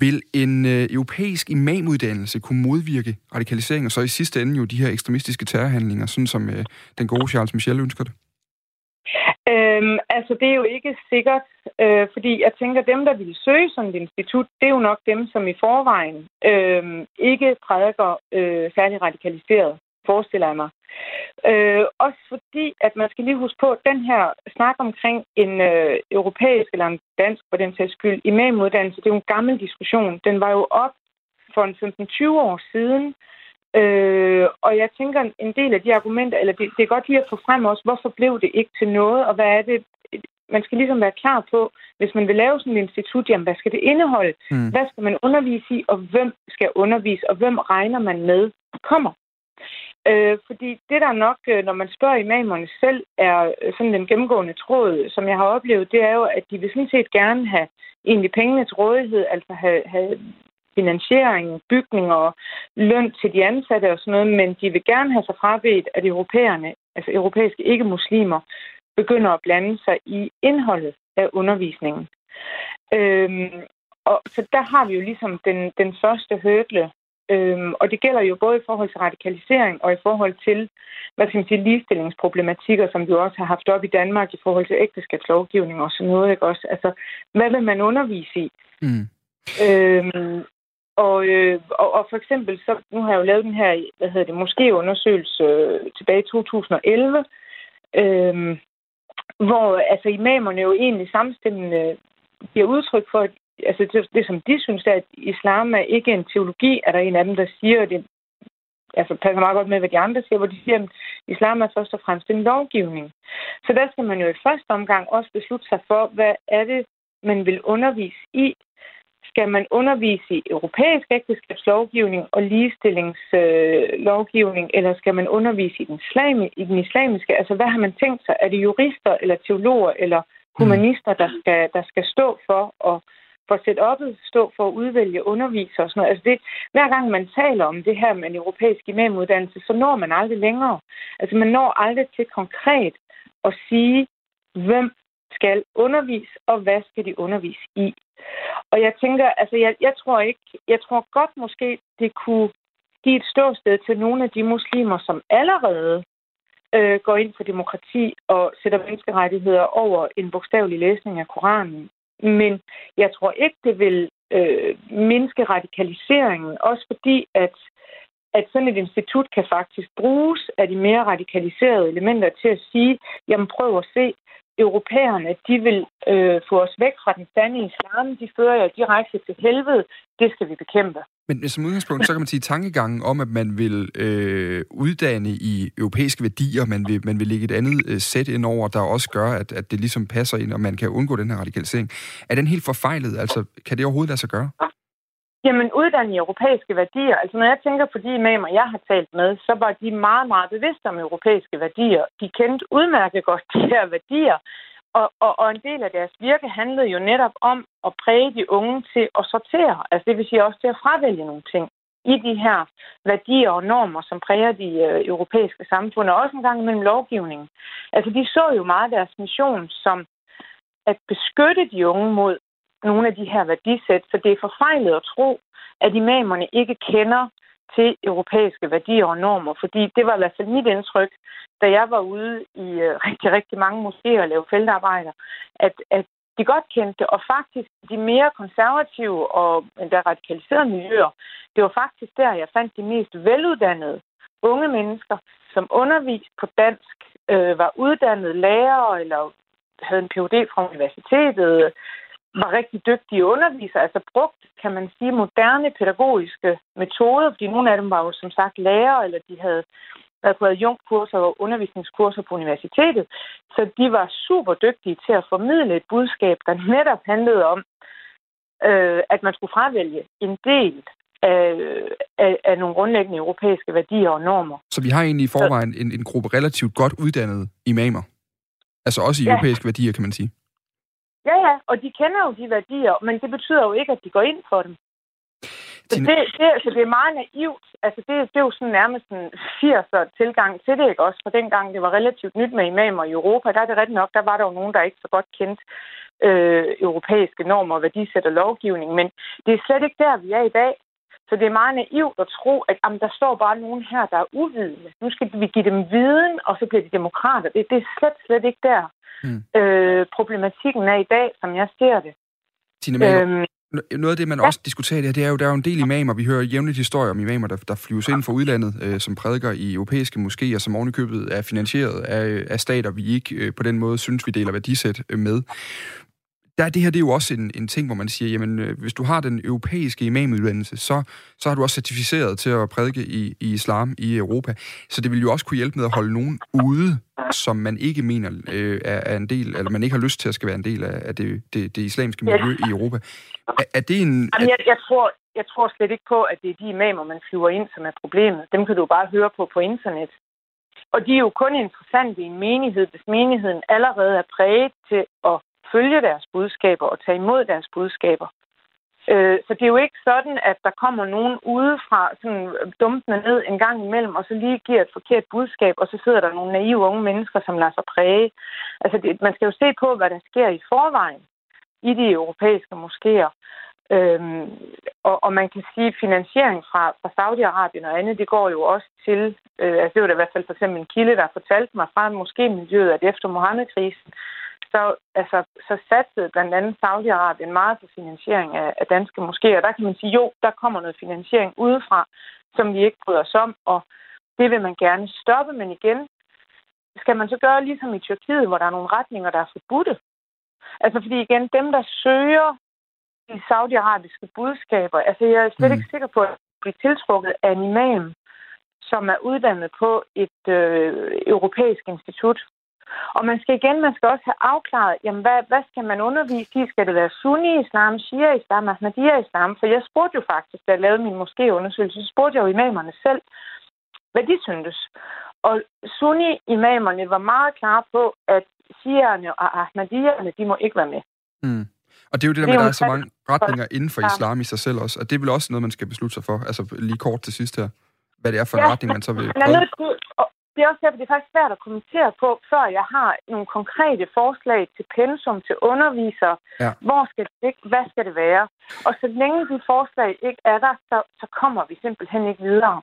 Vil en øh, europæisk imamuddannelse kunne modvirke radikalisering, og så i sidste ende jo de her ekstremistiske terrorhandlinger, sådan som øh, den gode Charles Michel ønsker det? Øhm, altså, det er jo ikke sikkert, øh, fordi jeg tænker, dem, der vil søge sådan et institut, det er jo nok dem, som i forvejen øh, ikke prædiker øh, særlig radikaliseret, forestiller jeg mig. Øh, også fordi, at man skal lige huske på, at den her snak omkring en øh, europæisk eller en dansk, for den sags skyld, imamuddannelse, det er jo en gammel diskussion. Den var jo op for en 15-20 år siden, Øh, og jeg tænker, en del af de argumenter, eller det, det er godt lige at få frem også, hvorfor blev det ikke til noget, og hvad er det, man skal ligesom være klar på, hvis man vil lave sådan et institut, jamen hvad skal det indeholde? Mm. Hvad skal man undervise i, og hvem skal undervise, og hvem regner man med kommer? Øh, fordi det der nok, øh, når man spørger imamerne selv, er øh, sådan den gennemgående tråd, som jeg har oplevet, det er jo, at de vil sådan set gerne have egentlig pengene til rådighed, altså have, have finansiering, bygning og løn til de ansatte og sådan noget, men de vil gerne have sig frabedt, at europæerne, altså europæiske ikke-muslimer, begynder at blande sig i indholdet af undervisningen. Øhm, og så der har vi jo ligesom den, den første hurdle, Øhm, og det gælder jo både i forhold til radikalisering og i forhold til, hvad skal man sige, ligestillingsproblematikker, som vi også har haft op i Danmark i forhold til ægteskabslovgivning og sådan noget, ikke også? Altså, hvad vil man undervise i? Mm. Øhm, og, øh, og, og for eksempel, så nu har jeg jo lavet den her, hvad hedder det, måske undersøgelse øh, tilbage i 2011, øh, hvor altså imamerne jo egentlig samstemmende giver udtryk for, at altså det, det, som de synes, er, at islam er ikke en teologi, er der en af dem, der siger, at det altså, passer meget godt med, hvad de andre siger, hvor de siger, at islam er først og fremmest en lovgivning. Så der skal man jo i første omgang også beslutte sig for, hvad er det, man vil undervise i. Skal man undervise i europæisk ægteskabslovgivning og ligestillingslovgivning, øh, eller skal man undervise i den, islami, i den islamiske? Altså, hvad har man tænkt sig? Er det jurister, eller teologer, eller humanister, der skal, der skal stå for at for setup'et stå for at udvælge undervisere og sådan noget. Altså det, hver gang man taler om det her med en europæisk imamuddannelse, så når man aldrig længere. Altså man når aldrig til konkret at sige, hvem skal undervise, og hvad skal de undervise i. Og jeg tænker, altså jeg, jeg tror ikke, jeg tror godt måske, det kunne give et ståsted til nogle af de muslimer, som allerede øh, går ind for demokrati og sætter menneskerettigheder over en bogstavelig læsning af Koranen. Men jeg tror ikke, det vil øh, mindske radikaliseringen, også fordi, at, at sådan et institut kan faktisk bruges af de mere radikaliserede elementer til at sige, jamen prøv at se, europæerne, de vil øh, få os væk fra den sande islam, de fører jer direkte til helvede, det skal vi bekæmpe. Men som udgangspunkt, så kan man sige tankegangen om, at man vil øh, uddanne i europæiske værdier, man vil, man vil lægge et andet øh, sæt ind over, der også gør, at, at det ligesom passer ind, og man kan undgå den her radikalisering. Er den helt forfejlet? Altså, kan det overhovedet lade sig gøre? Jamen, uddanne i europæiske værdier. Altså, når jeg tænker på de imamer, jeg har talt med, så var de meget, meget bevidste om europæiske værdier. De kendte udmærket godt de her værdier, og, og, og en del af deres virke handlede jo netop om at præge de unge til at sortere. Altså, det vil sige også til at fravælge nogle ting i de her værdier og normer, som præger de øh, europæiske samfund, og også en gang imellem lovgivningen. Altså, de så jo meget deres mission som at beskytte de unge mod nogle af de her værdisæt, så det er forfejlet at tro, at imamerne ikke kender til europæiske værdier og normer, fordi det var i hvert fald mit indtryk, da jeg var ude i øh, rigtig, rigtig mange museer og lavede feltarbejder, at, at de godt kendte og faktisk de mere konservative og endda radikaliserede miljøer, det var faktisk der, jeg fandt de mest veluddannede unge mennesker, som underviste på dansk, øh, var uddannede lærere eller havde en Ph.D. fra universitetet, var rigtig dygtige undervisere, altså brugt, kan man sige, moderne pædagogiske metoder, fordi nogle af dem var jo som sagt lærere, eller de havde været på adjunktkurser og undervisningskurser på universitetet. Så de var super dygtige til at formidle et budskab, der netop handlede om, øh, at man skulle fravælge en del af, af, af nogle grundlæggende europæiske værdier og normer. Så vi har egentlig i forvejen en, en gruppe relativt godt uddannede imamer? Altså også i ja. europæiske værdier, kan man sige? Ja, ja, og de kender jo de værdier, men det betyder jo ikke, at de går ind for dem. Så det, det, altså, det er meget naivt. Altså, det, det er jo sådan nærmest en 80'er tilgang til det, ikke også? For dengang det var relativt nyt med imamer i Europa, der er det rigtigt nok, der var der jo nogen, der ikke så godt kendte øh, europæiske normer og værdisæt og lovgivning. Men det er slet ikke der, vi er i dag. Så det er meget naivt at tro, at jamen, der står bare nogen her, der er uvidende. Nu skal vi give dem viden, og så bliver de demokrater. Det, det er slet, slet ikke der, mm. øh, problematikken er i dag, som jeg ser det. Tine øhm, noget af det, man ja. også diskuterer det, det er jo, der er jo en del imamer, vi hører jævnligt historier om imamer, der, der flyves ind fra udlandet, øh, som prædiker i europæiske moskéer, som ovenikøbet er finansieret af, af stater, vi ikke øh, på den måde synes, vi deler værdisæt øh, med der er det her det er jo også en, en ting, hvor man siger, jamen, øh, hvis du har den europæiske imamuddannelse, så, så har du også certificeret til at prædike i, i islam i Europa. Så det vil jo også kunne hjælpe med at holde nogen ude, som man ikke mener øh, er, er en del, eller man ikke har lyst til at skal være en del af, af det, det, det islamiske miljø ja. i Europa. Er, er det en... Jamen, jeg, jeg, tror, jeg tror slet ikke på, at det er de imamer, man flyver ind, som er problemet. Dem kan du bare høre på på internet. Og de er jo kun interessante i en menighed, hvis menigheden allerede er præget til at følge deres budskaber og tage imod deres budskaber. Øh, så det er jo ikke sådan, at der kommer nogen udefra, sådan øh, dumpende ned en gang imellem, og så lige giver et forkert budskab, og så sidder der nogle naive unge mennesker, som lader sig præge. Altså, det, man skal jo se på, hvad der sker i forvejen i de europæiske moskéer. Øhm, og, og man kan sige, at finansiering fra, fra Saudi-Arabien og andet, det går jo også til, øh, altså det var da i hvert fald for eksempel en kilde, der fortalte mig fra miljøet, at efter Mohammed-krisen, så, altså, så satsede blandt andet Saudi-Arabien meget på finansiering af, af danske moskéer. Der kan man sige, jo, der kommer noget finansiering udefra, som vi ikke bryder os om, og det vil man gerne stoppe, men igen, skal man så gøre ligesom i Tyrkiet, hvor der er nogle retninger, der er forbudte. Altså fordi igen, dem der søger de saudiarabiske budskaber, altså jeg er slet mm. ikke sikker på at blive tiltrukket af en imam, som er uddannet på et øh, europæisk institut, og man skal igen, man skal også have afklaret, jamen hvad, hvad skal man undervise i? Skal det være sunni-islam, shia-islam, ahmadiyya-islam? For jeg spurgte jo faktisk, da jeg lavede min måske-undersøgelse, så spurgte jeg jo imamerne selv, hvad de syntes. Og sunni-imamerne var meget klare på, at shiaerne og ahmadiyyerne, de må ikke være med. Mm. Og det er jo det der med, at der er så mange retninger inden for islam i sig selv også, og det er vel også noget, man skal beslutte sig for, altså lige kort til sidst her, hvad det er for en ja, retning, man så vil prøve det er også derfor, det er faktisk svært at kommentere på, før jeg har nogle konkrete forslag til pensum, til undervisere. Ja. Hvor skal det ligge? Hvad skal det være? Og så længe de forslag ikke er der, så, så kommer vi simpelthen ikke videre.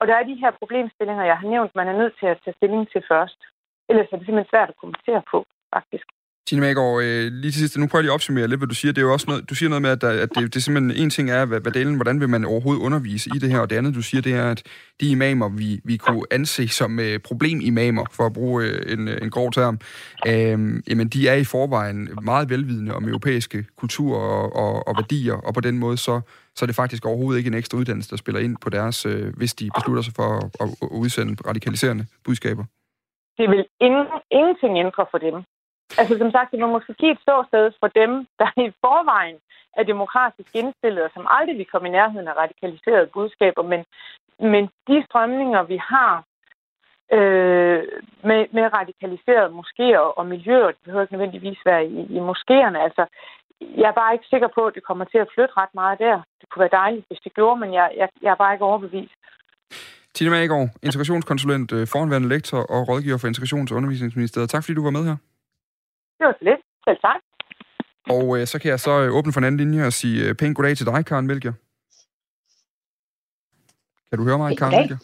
Og der er de her problemstillinger, jeg har nævnt, man er nødt til at tage stilling til først. Ellers er det simpelthen svært at kommentere på, faktisk. Tine Maggaard, øh, lige til sidst, nu prøver jeg lige at opsummere lidt, hvad du siger. Det er jo også noget, du siger noget med, at, der, at det, det er simpelthen en ting er, hvad, hvad delen, hvordan vil man overhovedet undervise i det her, og det andet, du siger, det er, at de imamer, vi, vi kunne anse som øh, problemimamer, for at bruge øh, en, øh, en grov term, øh, jamen de er i forvejen meget velvidende om europæiske kulturer og, og, og værdier, og på den måde så, så er det faktisk overhovedet ikke en ekstra uddannelse, der spiller ind på deres, øh, hvis de beslutter sig for at, at, at udsende radikaliserende budskaber. Det vil ingen, ingenting ændre for dem. Altså som sagt, det må måske give et ståsted for dem, der i forvejen er demokratisk indstillet, og som aldrig vil komme i nærheden af radikaliserede budskaber. Men, men de strømninger, vi har øh, med, med radikaliserede moskéer og miljøer, det behøver ikke nødvendigvis være i, i moskéerne. Altså, jeg er bare ikke sikker på, at det kommer til at flytte ret meget der. Det kunne være dejligt, hvis det gjorde, men jeg, jeg, jeg er bare ikke overbevist. Tina Magård, integrationskonsulent, øh, foranværende lektor og rådgiver for Integrations- og Undervisningsministeriet. Tak fordi du var med her. Det var så lidt. Selv tak. Og øh, så kan jeg så øh, åbne for en anden linje og sige øh, pænt goddag til dig, Karen Melchior. Kan du høre mig, Karen Melchior?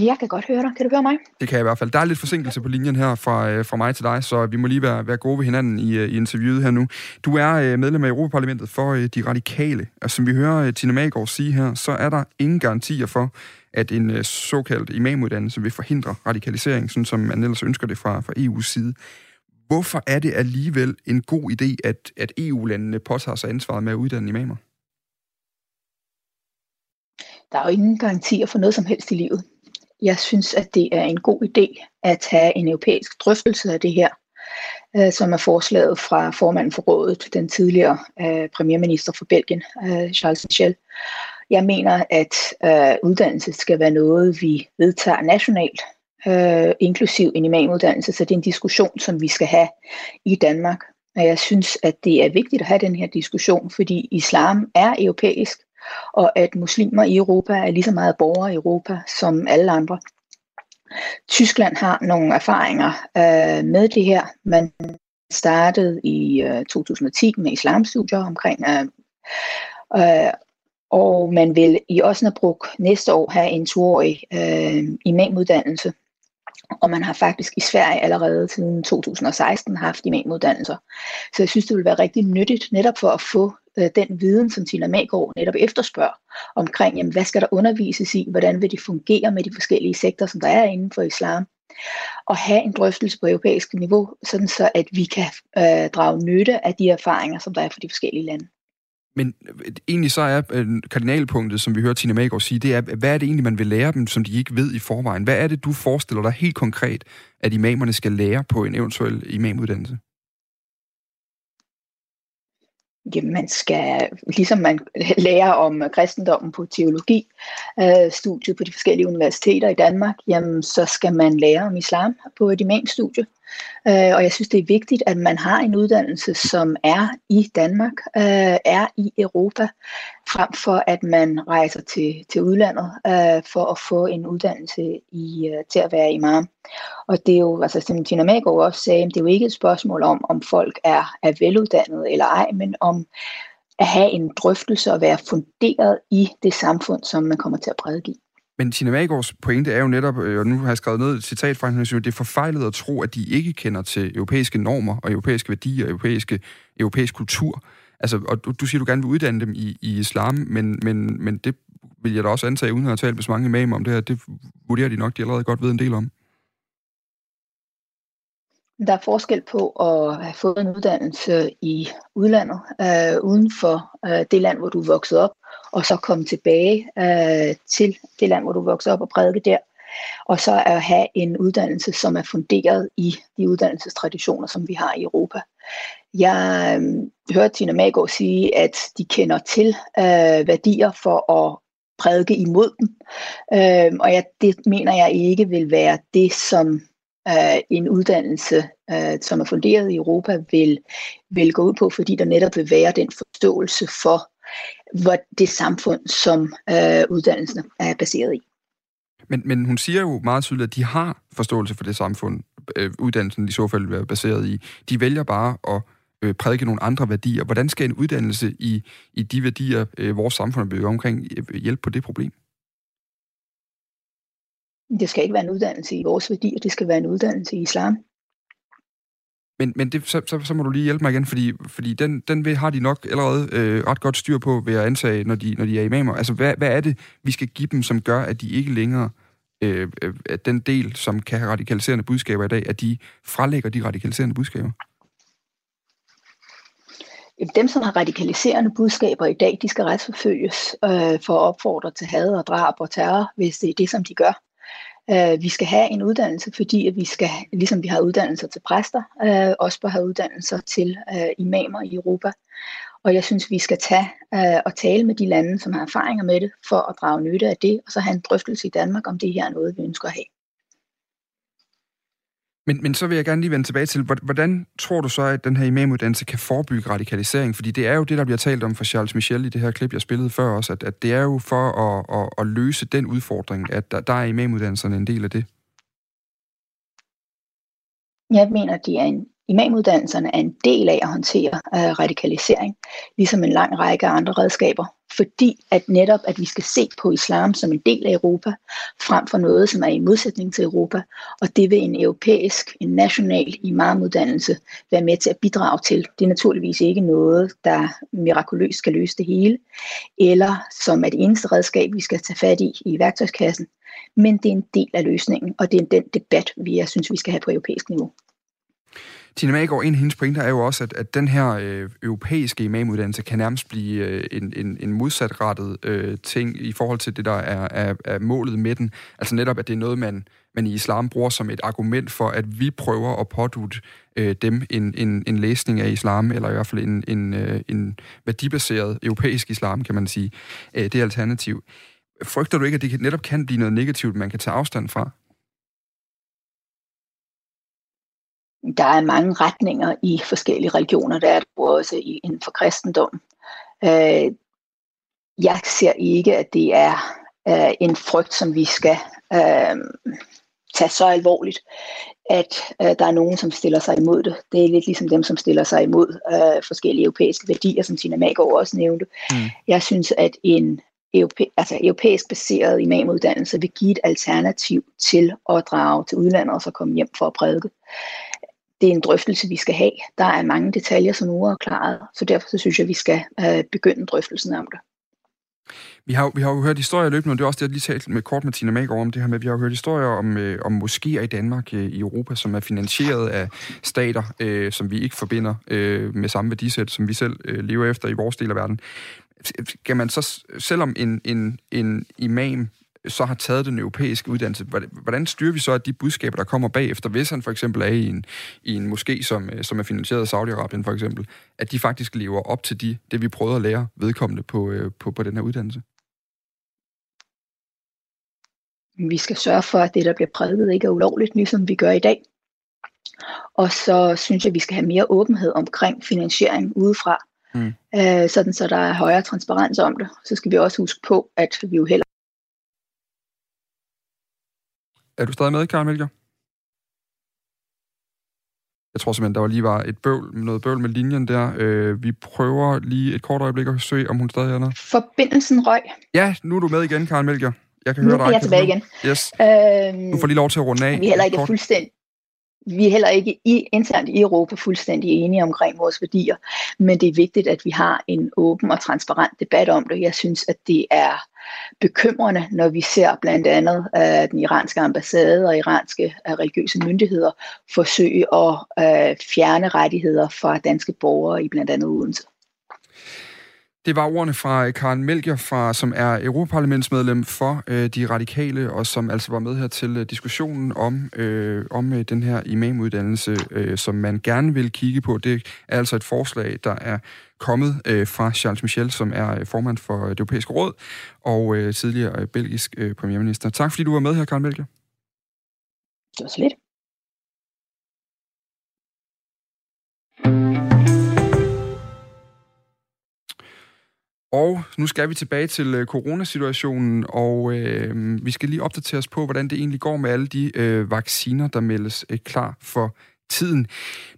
Jeg kan godt høre dig. Kan du høre mig? Det kan jeg i hvert fald. Der er lidt forsinkelse på linjen her fra, øh, fra mig til dig, så vi må lige være, være gode ved hinanden i, øh, i interviewet her nu. Du er øh, medlem af Europaparlamentet for De Radikale, og som vi hører Tina Maggaard sige her, så er der ingen garantier for, at en såkaldt imamuddannelse vil forhindre radikalisering, sådan som man ellers ønsker det fra, fra EU's side. Hvorfor er det alligevel en god idé, at, at EU-landene påtager sig ansvaret med at uddanne imamer? Der er jo ingen garantier for noget som helst i livet. Jeg synes, at det er en god idé at have en europæisk drøftelse af det her, øh, som er forslaget fra formanden for rådet, den tidligere øh, premierminister for Belgien, øh, Charles Michel. Jeg mener, at øh, uddannelse skal være noget, vi vedtager nationalt, øh, inklusiv en imamuddannelse, så det er en diskussion, som vi skal have i Danmark. Og jeg synes, at det er vigtigt at have den her diskussion, fordi islam er europæisk, og at muslimer i Europa er lige så meget borgere i Europa som alle andre. Tyskland har nogle erfaringer øh, med det her. Man startede i øh, 2010 med islamstudier omkring, øh, øh, og man vil i Osnabrück næste år have en toårig øh, imamuddannelse. Og man har faktisk i Sverige allerede siden 2016 haft imamuddannelser. Så jeg synes, det vil være rigtig nyttigt netop for at få øh, den viden, som Tina Magård netop efterspørger, omkring, jamen, hvad skal der undervises i, hvordan vil det fungere med de forskellige sektorer, som der er inden for islam, og have en drøftelse på europæisk niveau, sådan så at vi kan øh, drage nytte af de erfaringer, som der er for de forskellige lande. Men øh, egentlig så er øh, kardinalpunktet, som vi hører Tina Magård sige, det er, hvad er det egentlig, man vil lære dem, som de ikke ved i forvejen? Hvad er det, du forestiller dig helt konkret, at imamerne skal lære på en eventuel imamuddannelse? Jamen, man skal, ligesom man lærer om kristendommen på teologi, øh, studiet på de forskellige universiteter i Danmark, jamen, så skal man lære om islam på et imamstudie. Øh, og jeg synes, det er vigtigt, at man har en uddannelse, som er i Danmark, øh, er i Europa, frem for at man rejser til, til udlandet øh, for at få en uddannelse i, øh, til at være imam. Og det er jo, altså som Tina Magård også sagde, det er jo ikke et spørgsmål om, om folk er, er veluddannede eller ej, men om at have en drøftelse og være funderet i det samfund, som man kommer til at prædike i. Men Tina Magårds pointe er jo netop, øh, og nu har jeg skrevet ned et citat fra hende, det er forfejlet at tro, at de ikke kender til europæiske normer og europæiske værdier, europæiske, europæisk kultur. Altså, og du, du siger, du gerne vil uddanne dem i, i islam, men, men, men det vil jeg da også antage, uden at have talt med så mange imamer om det her, det vurderer de nok, de allerede godt ved en del om. Der er forskel på at have fået en uddannelse i udlandet, øh, uden for øh, det land, hvor du er vokset op, og så komme tilbage øh, til det land, hvor du er vokset op og prædike der. Og så at have en uddannelse, som er funderet i de uddannelsestraditioner, som vi har i Europa. Jeg øh, hørte Tina Magård sige, at de kender til øh, værdier for at prædike imod dem. Øh, og jeg, det mener jeg ikke vil være det, som øh, en uddannelse, øh, som er funderet i Europa, vil, vil gå ud på, fordi der netop vil være den forståelse for hvor det samfund, som øh, uddannelsen er baseret i. Men, men hun siger jo meget tydeligt, at de har forståelse for det samfund, øh, uddannelsen i så fald er baseret i. De vælger bare at øh, prædike nogle andre værdier. Hvordan skal en uddannelse i, i de værdier, øh, vores samfund er bygget omkring, øh, hjælpe på det problem? Det skal ikke være en uddannelse i vores værdier, det skal være en uddannelse i islam. Men, men det, så, så, så må du lige hjælpe mig igen, fordi, fordi den, den har de nok allerede øh, ret godt styr på, ved at antage, når de, når de er imamer. Altså, hvad, hvad er det, vi skal give dem, som gør, at de ikke længere, øh, øh, at den del, som kan have radikaliserende budskaber i dag, at de frelægger de radikaliserende budskaber? Dem, som har radikaliserende budskaber i dag, de skal retsforfølges øh, for at opfordre til had og drab og terror, hvis det er det, som de gør. Øh, vi skal have en uddannelse, fordi at vi skal, ligesom vi har uddannelser til præster, øh, også bør have uddannelser til øh, imamer i Europa. Og jeg synes, vi skal tage øh, og tale med de lande, som har erfaringer med det, for at drage nytte af det, og så have en drøftelse i Danmark, om det her er noget, vi ønsker at have. Men, men så vil jeg gerne lige vende tilbage til, hvordan tror du så, at den her imamuddannelse kan forebygge radikalisering? Fordi det er jo det, der bliver talt om for Charles Michel i det her klip, jeg spillede før også, at, at det er jo for at, at, at løse den udfordring, at der, der er imamuddannelserne en del af det. Jeg mener, at de er en Imamuddannelserne er en del af at håndtere øh, radikalisering, ligesom en lang række andre redskaber, fordi at netop, at vi skal se på islam som en del af Europa, frem for noget, som er i modsætning til Europa, og det vil en europæisk, en national imamuddannelse være med til at bidrage til. Det er naturligvis ikke noget, der mirakuløst skal løse det hele, eller som er det eneste redskab, vi skal tage fat i i værktøjskassen, men det er en del af løsningen, og det er den debat, vi jeg synes, vi skal have på europæisk niveau. Tina Maggaard, en af hendes pointer er jo også, at, at den her øh, europæiske imamuddannelse kan nærmest blive øh, en, en, en modsatrettet øh, ting i forhold til det, der er, er, er målet med den. Altså netop, at det er noget, man, man i islam bruger som et argument for, at vi prøver at pådute øh, dem en, en, en læsning af islam, eller i hvert fald en, en, øh, en værdibaseret europæisk islam, kan man sige. Øh, det er alternativ. Frygter du ikke, at det netop kan blive noget negativt, man kan tage afstand fra? Der er mange retninger i forskellige religioner, der er det også inden for kristendom. Øh, jeg ser ikke, at det er øh, en frygt, som vi skal øh, tage så alvorligt, at øh, der er nogen, som stiller sig imod det. Det er lidt ligesom dem, som stiller sig imod øh, forskellige europæiske værdier, som Tina Maggaard også nævnte. Mm. Jeg synes, at en europæ- altså europæisk baseret imamuddannelse vil give et alternativ til at drage til udlandet og så komme hjem for at prædike det er en drøftelse, vi skal have. Der er mange detaljer, som er klaret, så derfor så synes jeg, vi skal øh, begynde drøftelsen om det. Vi har, vi har jo hørt historier løbende, og det er også det, jeg lige talt med kort Martina Tina om det her med, vi har jo hørt historier om, øh, om moskéer i Danmark, øh, i Europa, som er finansieret af stater, øh, som vi ikke forbinder øh, med samme værdisæt, som vi selv øh, lever efter i vores del af verden. Kan man så, selvom en, en, en imam så har taget den europæiske uddannelse, hvordan styrer vi så, at de budskaber, der kommer bagefter, hvis han for eksempel er i en, i en moské, som, øh, som er finansieret af Saudi-Arabien for eksempel, at de faktisk lever op til de, det, vi prøvede at lære vedkommende på, øh, på, på den her uddannelse? Vi skal sørge for, at det, der bliver prædiket, ikke er ulovligt, ligesom vi gør i dag. Og så synes jeg, at vi skal have mere åbenhed omkring finansiering udefra, mm. øh, sådan så der er højere transparens om det. Så skal vi også huske på, at vi jo heller er du stadig med, Karen Melker? Jeg tror simpelthen, der var lige var et bøvl, noget bøvl med linjen der. Øh, vi prøver lige et kort øjeblik at søge, om hun stadig er der. Forbindelsen røg. Ja, nu er du med igen, Karen Melker. Jeg kan nu høre dig. Nu er jeg tilbage igen. Yes. Øhm, du får lige lov til at runde af. Vi er heller ikke fuldstændig vi er heller ikke i, internt i Europa fuldstændig enige omkring vores værdier, men det er vigtigt, at vi har en åben og transparent debat om det. Jeg synes, at det er bekymrende, når vi ser blandt andet uh, den iranske ambassade og iranske uh, religiøse myndigheder forsøge at uh, fjerne rettigheder fra danske borgere i blandt andet Odense. Det var ordene fra Karen Melger, fra, som er Europaparlamentsmedlem for øh, de radikale, og som altså var med her til øh, diskussionen om, øh, om øh, den her imamuddannelse, øh, som man gerne vil kigge på. Det er altså et forslag, der er kommet øh, fra Charles Michel, som er øh, formand for øh, det europæiske råd, og øh, tidligere øh, belgisk øh, premierminister. Tak fordi du var med her, Karen Melger. Det var så lidt. Og nu skal vi tilbage til øh, coronasituationen, og øh, vi skal lige opdatere os på, hvordan det egentlig går med alle de øh, vacciner, der meldes øh, klar for tiden.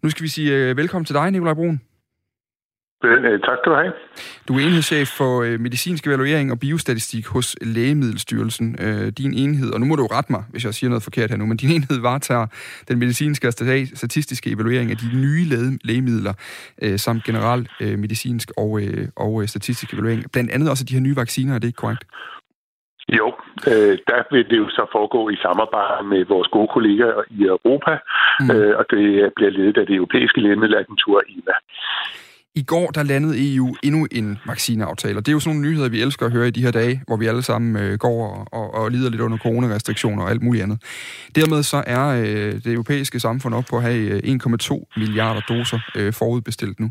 Nu skal vi sige øh, velkommen til dig, Nikolaj Brun. Øh, tak skal du have. Du er enhedschef for øh, medicinsk evaluering og biostatistik hos Lægemiddelstyrelsen. Øh, din enhed, og nu må du rette mig, hvis jeg siger noget forkert her nu, men din enhed varetager den medicinske og statistiske evaluering af de nye lægemidler, samt general medicinsk og, og statistisk evaluering. Blandt andet også de her nye vacciner, er det ikke korrekt? Jo, øh, der vil det jo så foregå i samarbejde med vores gode kolleger i Europa, mm. øh, og det bliver ledet af det europæiske lægemiddelagentur EMA. I går der landede EU endnu en vaccineaftale, og det er jo sådan nogle nyheder, vi elsker at høre i de her dage, hvor vi alle sammen øh, går og, og, og lider lidt under coronarestriktioner og alt muligt andet. Dermed så er øh, det europæiske samfund op på at have øh, 1,2 milliarder doser øh, forudbestilt nu.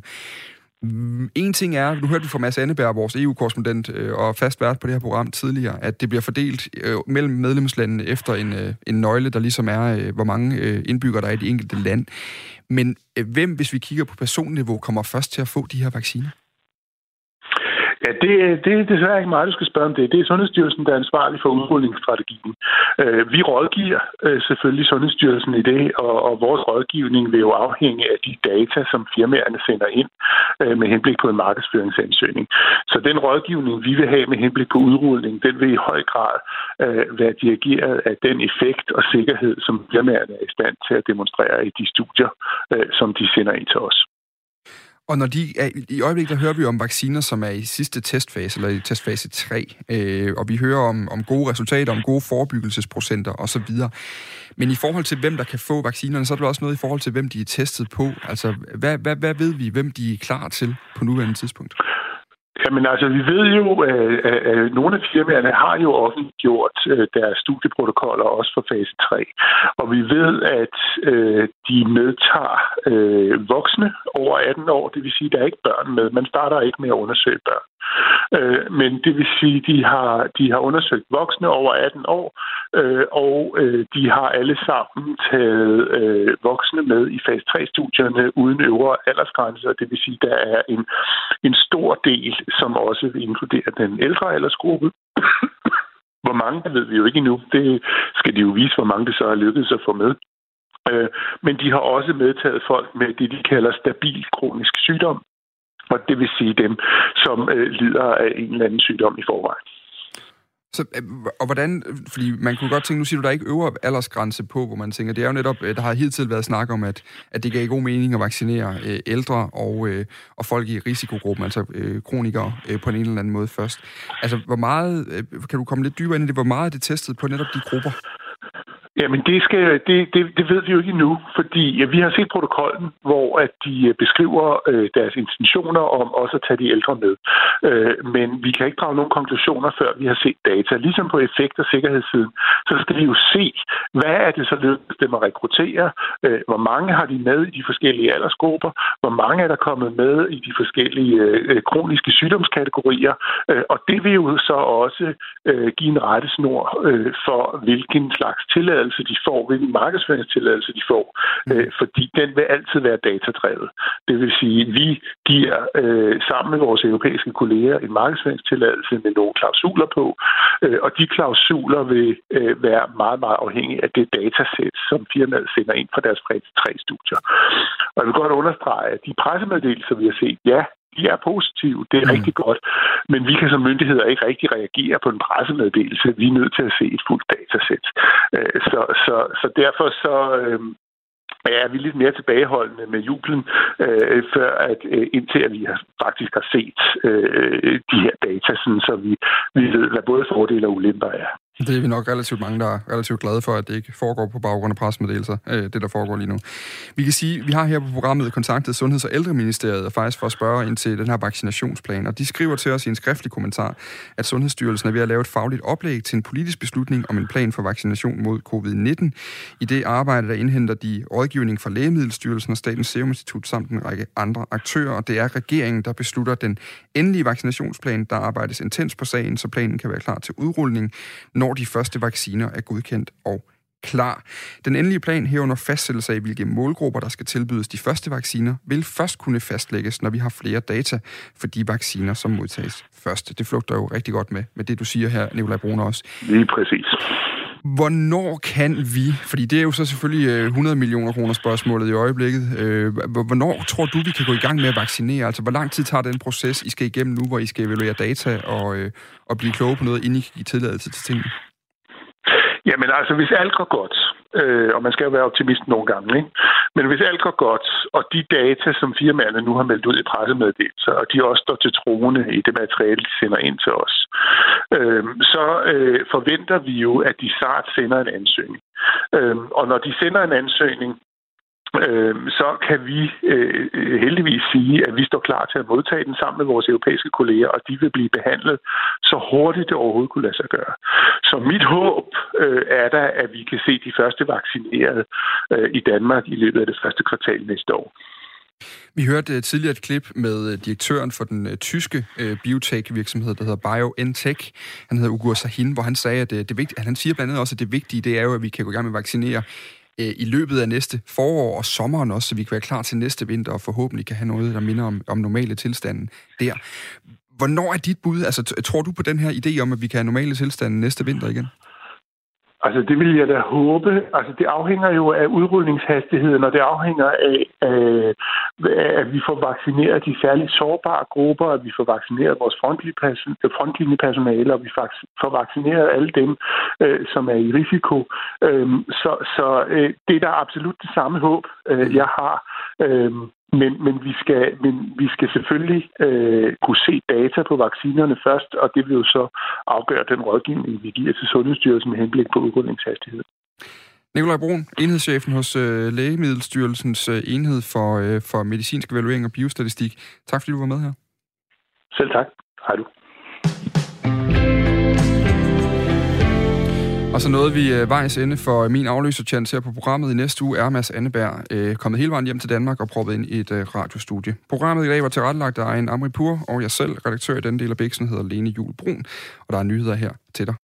Mm, en ting er, nu hørte vi fra Mads Anneberg, vores EU-korrespondent øh, og fast vært på det her program tidligere, at det bliver fordelt øh, mellem medlemslandene efter en, øh, en nøgle, der ligesom er, øh, hvor mange øh, indbyggere der er i det enkelte land. Men øh, hvem, hvis vi kigger på personniveau, kommer først til at få de her vacciner? Ja, det, det er desværre ikke mig, du skal spørge om det. Det er Sundhedsstyrelsen, der er ansvarlig for udrulningsstrategien. Øh, vi rådgiver øh, selvfølgelig Sundhedsstyrelsen i det, og, og vores rådgivning vil jo afhænge af de data, som firmaerne sender ind øh, med henblik på en markedsføringsansøgning. Så den rådgivning, vi vil have med henblik på udrulning, den vil i høj grad øh, være dirigeret af den effekt og sikkerhed, som firmaerne er i stand til at demonstrere i de studier, øh, som de sender ind til os. Og når de er, i øjeblikket, der hører vi om vacciner, som er i sidste testfase, eller i testfase 3, øh, og vi hører om, om gode resultater, om gode forebyggelsesprocenter osv. Men i forhold til, hvem der kan få vaccinerne, så er der også noget i forhold til, hvem de er testet på. Altså, hvad, hvad, hvad ved vi, hvem de er klar til på nuværende tidspunkt? Jamen altså, vi ved jo, at, at nogle af firmaerne har jo offentliggjort deres studieprotokoller også for fase 3. Og vi ved, at de medtager voksne over 18 år, det vil sige, at der er ikke børn med. Man starter ikke med at undersøge børn. Øh, men det vil sige, at de har, de har undersøgt voksne over 18 år, øh, og øh, de har alle sammen taget øh, voksne med i fase 3-studierne uden øvre aldersgrænse, og det vil sige, at der er en, en stor del, som også vil inkludere den ældre aldersgruppe. Hvor mange, det ved vi jo ikke endnu. Det skal de jo vise, hvor mange det så har lykkedes at få med. Øh, men de har også medtaget folk med det, de kalder stabil kronisk sygdom. Og det vil sige dem, som øh, lider af en eller anden sygdom i forvejen. Så, øh, og hvordan, fordi man kunne godt tænke, nu siger du, der er ikke øvre aldersgrænse på, hvor man tænker, det er jo netop, øh, der har hidtil været snak om, at, at det gav god mening at vaccinere øh, ældre og, øh, og folk i risikogruppen, altså øh, kronikere øh, på en eller anden måde først. Altså, hvor meget, øh, kan du komme lidt dybere ind i det, hvor meget er det testet på netop de grupper? Jamen, det, skal, det, det, det ved vi jo ikke endnu, fordi ja, vi har set protokollen, hvor at de øh, beskriver øh, deres intentioner om også at tage de ældre med. Øh, men vi kan ikke drage nogen konklusioner, før vi har set data. Ligesom på effekt- og sikkerhedssiden, så skal vi jo se, hvad er det så lykkedes dem at rekruttere, øh, hvor mange har de med i de forskellige aldersgrupper, hvor mange er der kommet med i de forskellige øh, kroniske sygdomskategorier, øh, og det vil jo så også øh, give en rettesnor øh, for, hvilken slags tilladelse tilladelse de får, hvilken markedsføringstilladelse de får, mm. øh, fordi den vil altid være datadrevet. Det vil sige, at vi giver øh, sammen med vores europæiske kolleger en markedsføringstilladelse med nogle klausuler på, øh, og de klausuler vil øh, være meget, meget afhængige af det datasæt, som firmaet sender ind fra deres fase 3-studier. Og jeg vil godt understrege, at de pressemeddelelser, vi har set, ja, de er positive. Det er mm. rigtig godt. Men vi kan som myndigheder ikke rigtig reagere på en pressemeddelelse. Vi er nødt til at se et fuldt datasæt. Øh, så, så, så derfor så, øh, er vi lidt mere tilbageholdende med jublen, øh, før at øh, indtil at vi har, faktisk har set øh, de her data, sådan, så vi, vi ved, hvad både fordele og ulemper er. Det er vi nok relativt mange, der er relativt glade for, at det ikke foregår på baggrund af presmeddelelser, øh, det der foregår lige nu. Vi kan sige, vi har her på programmet kontaktet Sundheds- og Ældreministeriet faktisk for at spørge ind til den her vaccinationsplan, og de skriver til os i en skriftlig kommentar, at Sundhedsstyrelsen er ved at lave et fagligt oplæg til en politisk beslutning om en plan for vaccination mod covid-19. I det arbejde, der indhenter de rådgivning fra Lægemiddelstyrelsen og Statens Serum Institut samt en række andre aktører, og det er regeringen, der beslutter den endelige vaccinationsplan. Der arbejdes intens på sagen, så planen kan være klar til udrulning, når de første vacciner er godkendt og klar. Den endelige plan herunder fastsættelse af, hvilke målgrupper, der skal tilbydes de første vacciner, vil først kunne fastlægges, når vi har flere data for de vacciner, som modtages først. Det flugter jo rigtig godt med, med det, du siger her, Nikolaj Brun også. Lige præcis. Hvornår kan vi, fordi det er jo så selvfølgelig øh, 100 millioner kroner spørgsmålet i øjeblikket, øh, hvornår tror du, vi kan gå i gang med at vaccinere? Altså, hvor lang tid tager den proces, I skal igennem nu, hvor I skal evaluere data og, øh, og blive kloge på noget, inden I kan give tilladelse til tingene? Jamen altså, hvis alt går godt, øh, og man skal jo være optimist nogle gange, ikke? men hvis alt går godt, og de data, som firmaerne nu har meldt ud i pressemeddelelser, og de også står til troende i det materiale, de sender ind til os, øh, så øh, forventer vi jo, at de snart sender en ansøgning. Øh, og når de sender en ansøgning, øh, så kan vi øh, øh, heldigvis sige, at vi står klar til at modtage den sammen med vores europæiske kolleger, og de vil blive behandlet så hurtigt det overhovedet kunne lade sig gøre. Så mit håb øh, er da, at vi kan se de første vaccinerede øh, i Danmark i løbet af det første kvartal næste år. Vi hørte øh, tidligere et klip med øh, direktøren for den tyske biotech-virksomhed, der hedder BioNTech. Han hedder Ugur Sahin, hvor han sagde, at det vigtige, han siger blandt andet også, at det vigtige det er jo, at vi kan gå i gang med at vaccinere øh, i løbet af næste forår og sommeren også, så vi kan være klar til næste vinter og forhåbentlig kan have noget, der minder om, om normale tilstanden der. Hvornår er dit bud? Altså, tror du på den her idé om, at vi kan have normale tilstande næste vinter igen? Altså, det vil jeg da håbe. Altså, det afhænger jo af udrulningshastigheden, og det afhænger af, af at vi får vaccineret de særligt sårbare grupper, at vi får vaccineret vores frontlinjepersonale, og vi får vaccineret alle dem, øh, som er i risiko. Øh, så så øh, det er da absolut det samme håb, øh, jeg har. Øh, men, men, vi skal, men vi skal selvfølgelig øh, kunne se data på vaccinerne først, og det vil jo så afgøre den rådgivning, vi giver til Sundhedsstyrelsen med henblik på udrulningshastighed. Nikolaj Brun, enhedschefen hos øh, Lægemiddelstyrelsens øh, enhed for, øh, for medicinsk evaluering og biostatistik. Tak fordi du var med her. Selv tak. Hej du. Og så nåede vi øh, vejs ende for øh, min afløserchance her på programmet. I næste uge er Mads Anneberg øh, kommet hele vejen hjem til Danmark og proppet ind i et øh, radiostudie. Programmet i dag var tilrettelagt af en Amri Pur, og jeg selv, redaktør i den del af Bæksen, hedder Lene Jul Brun. Og der er nyheder her til dig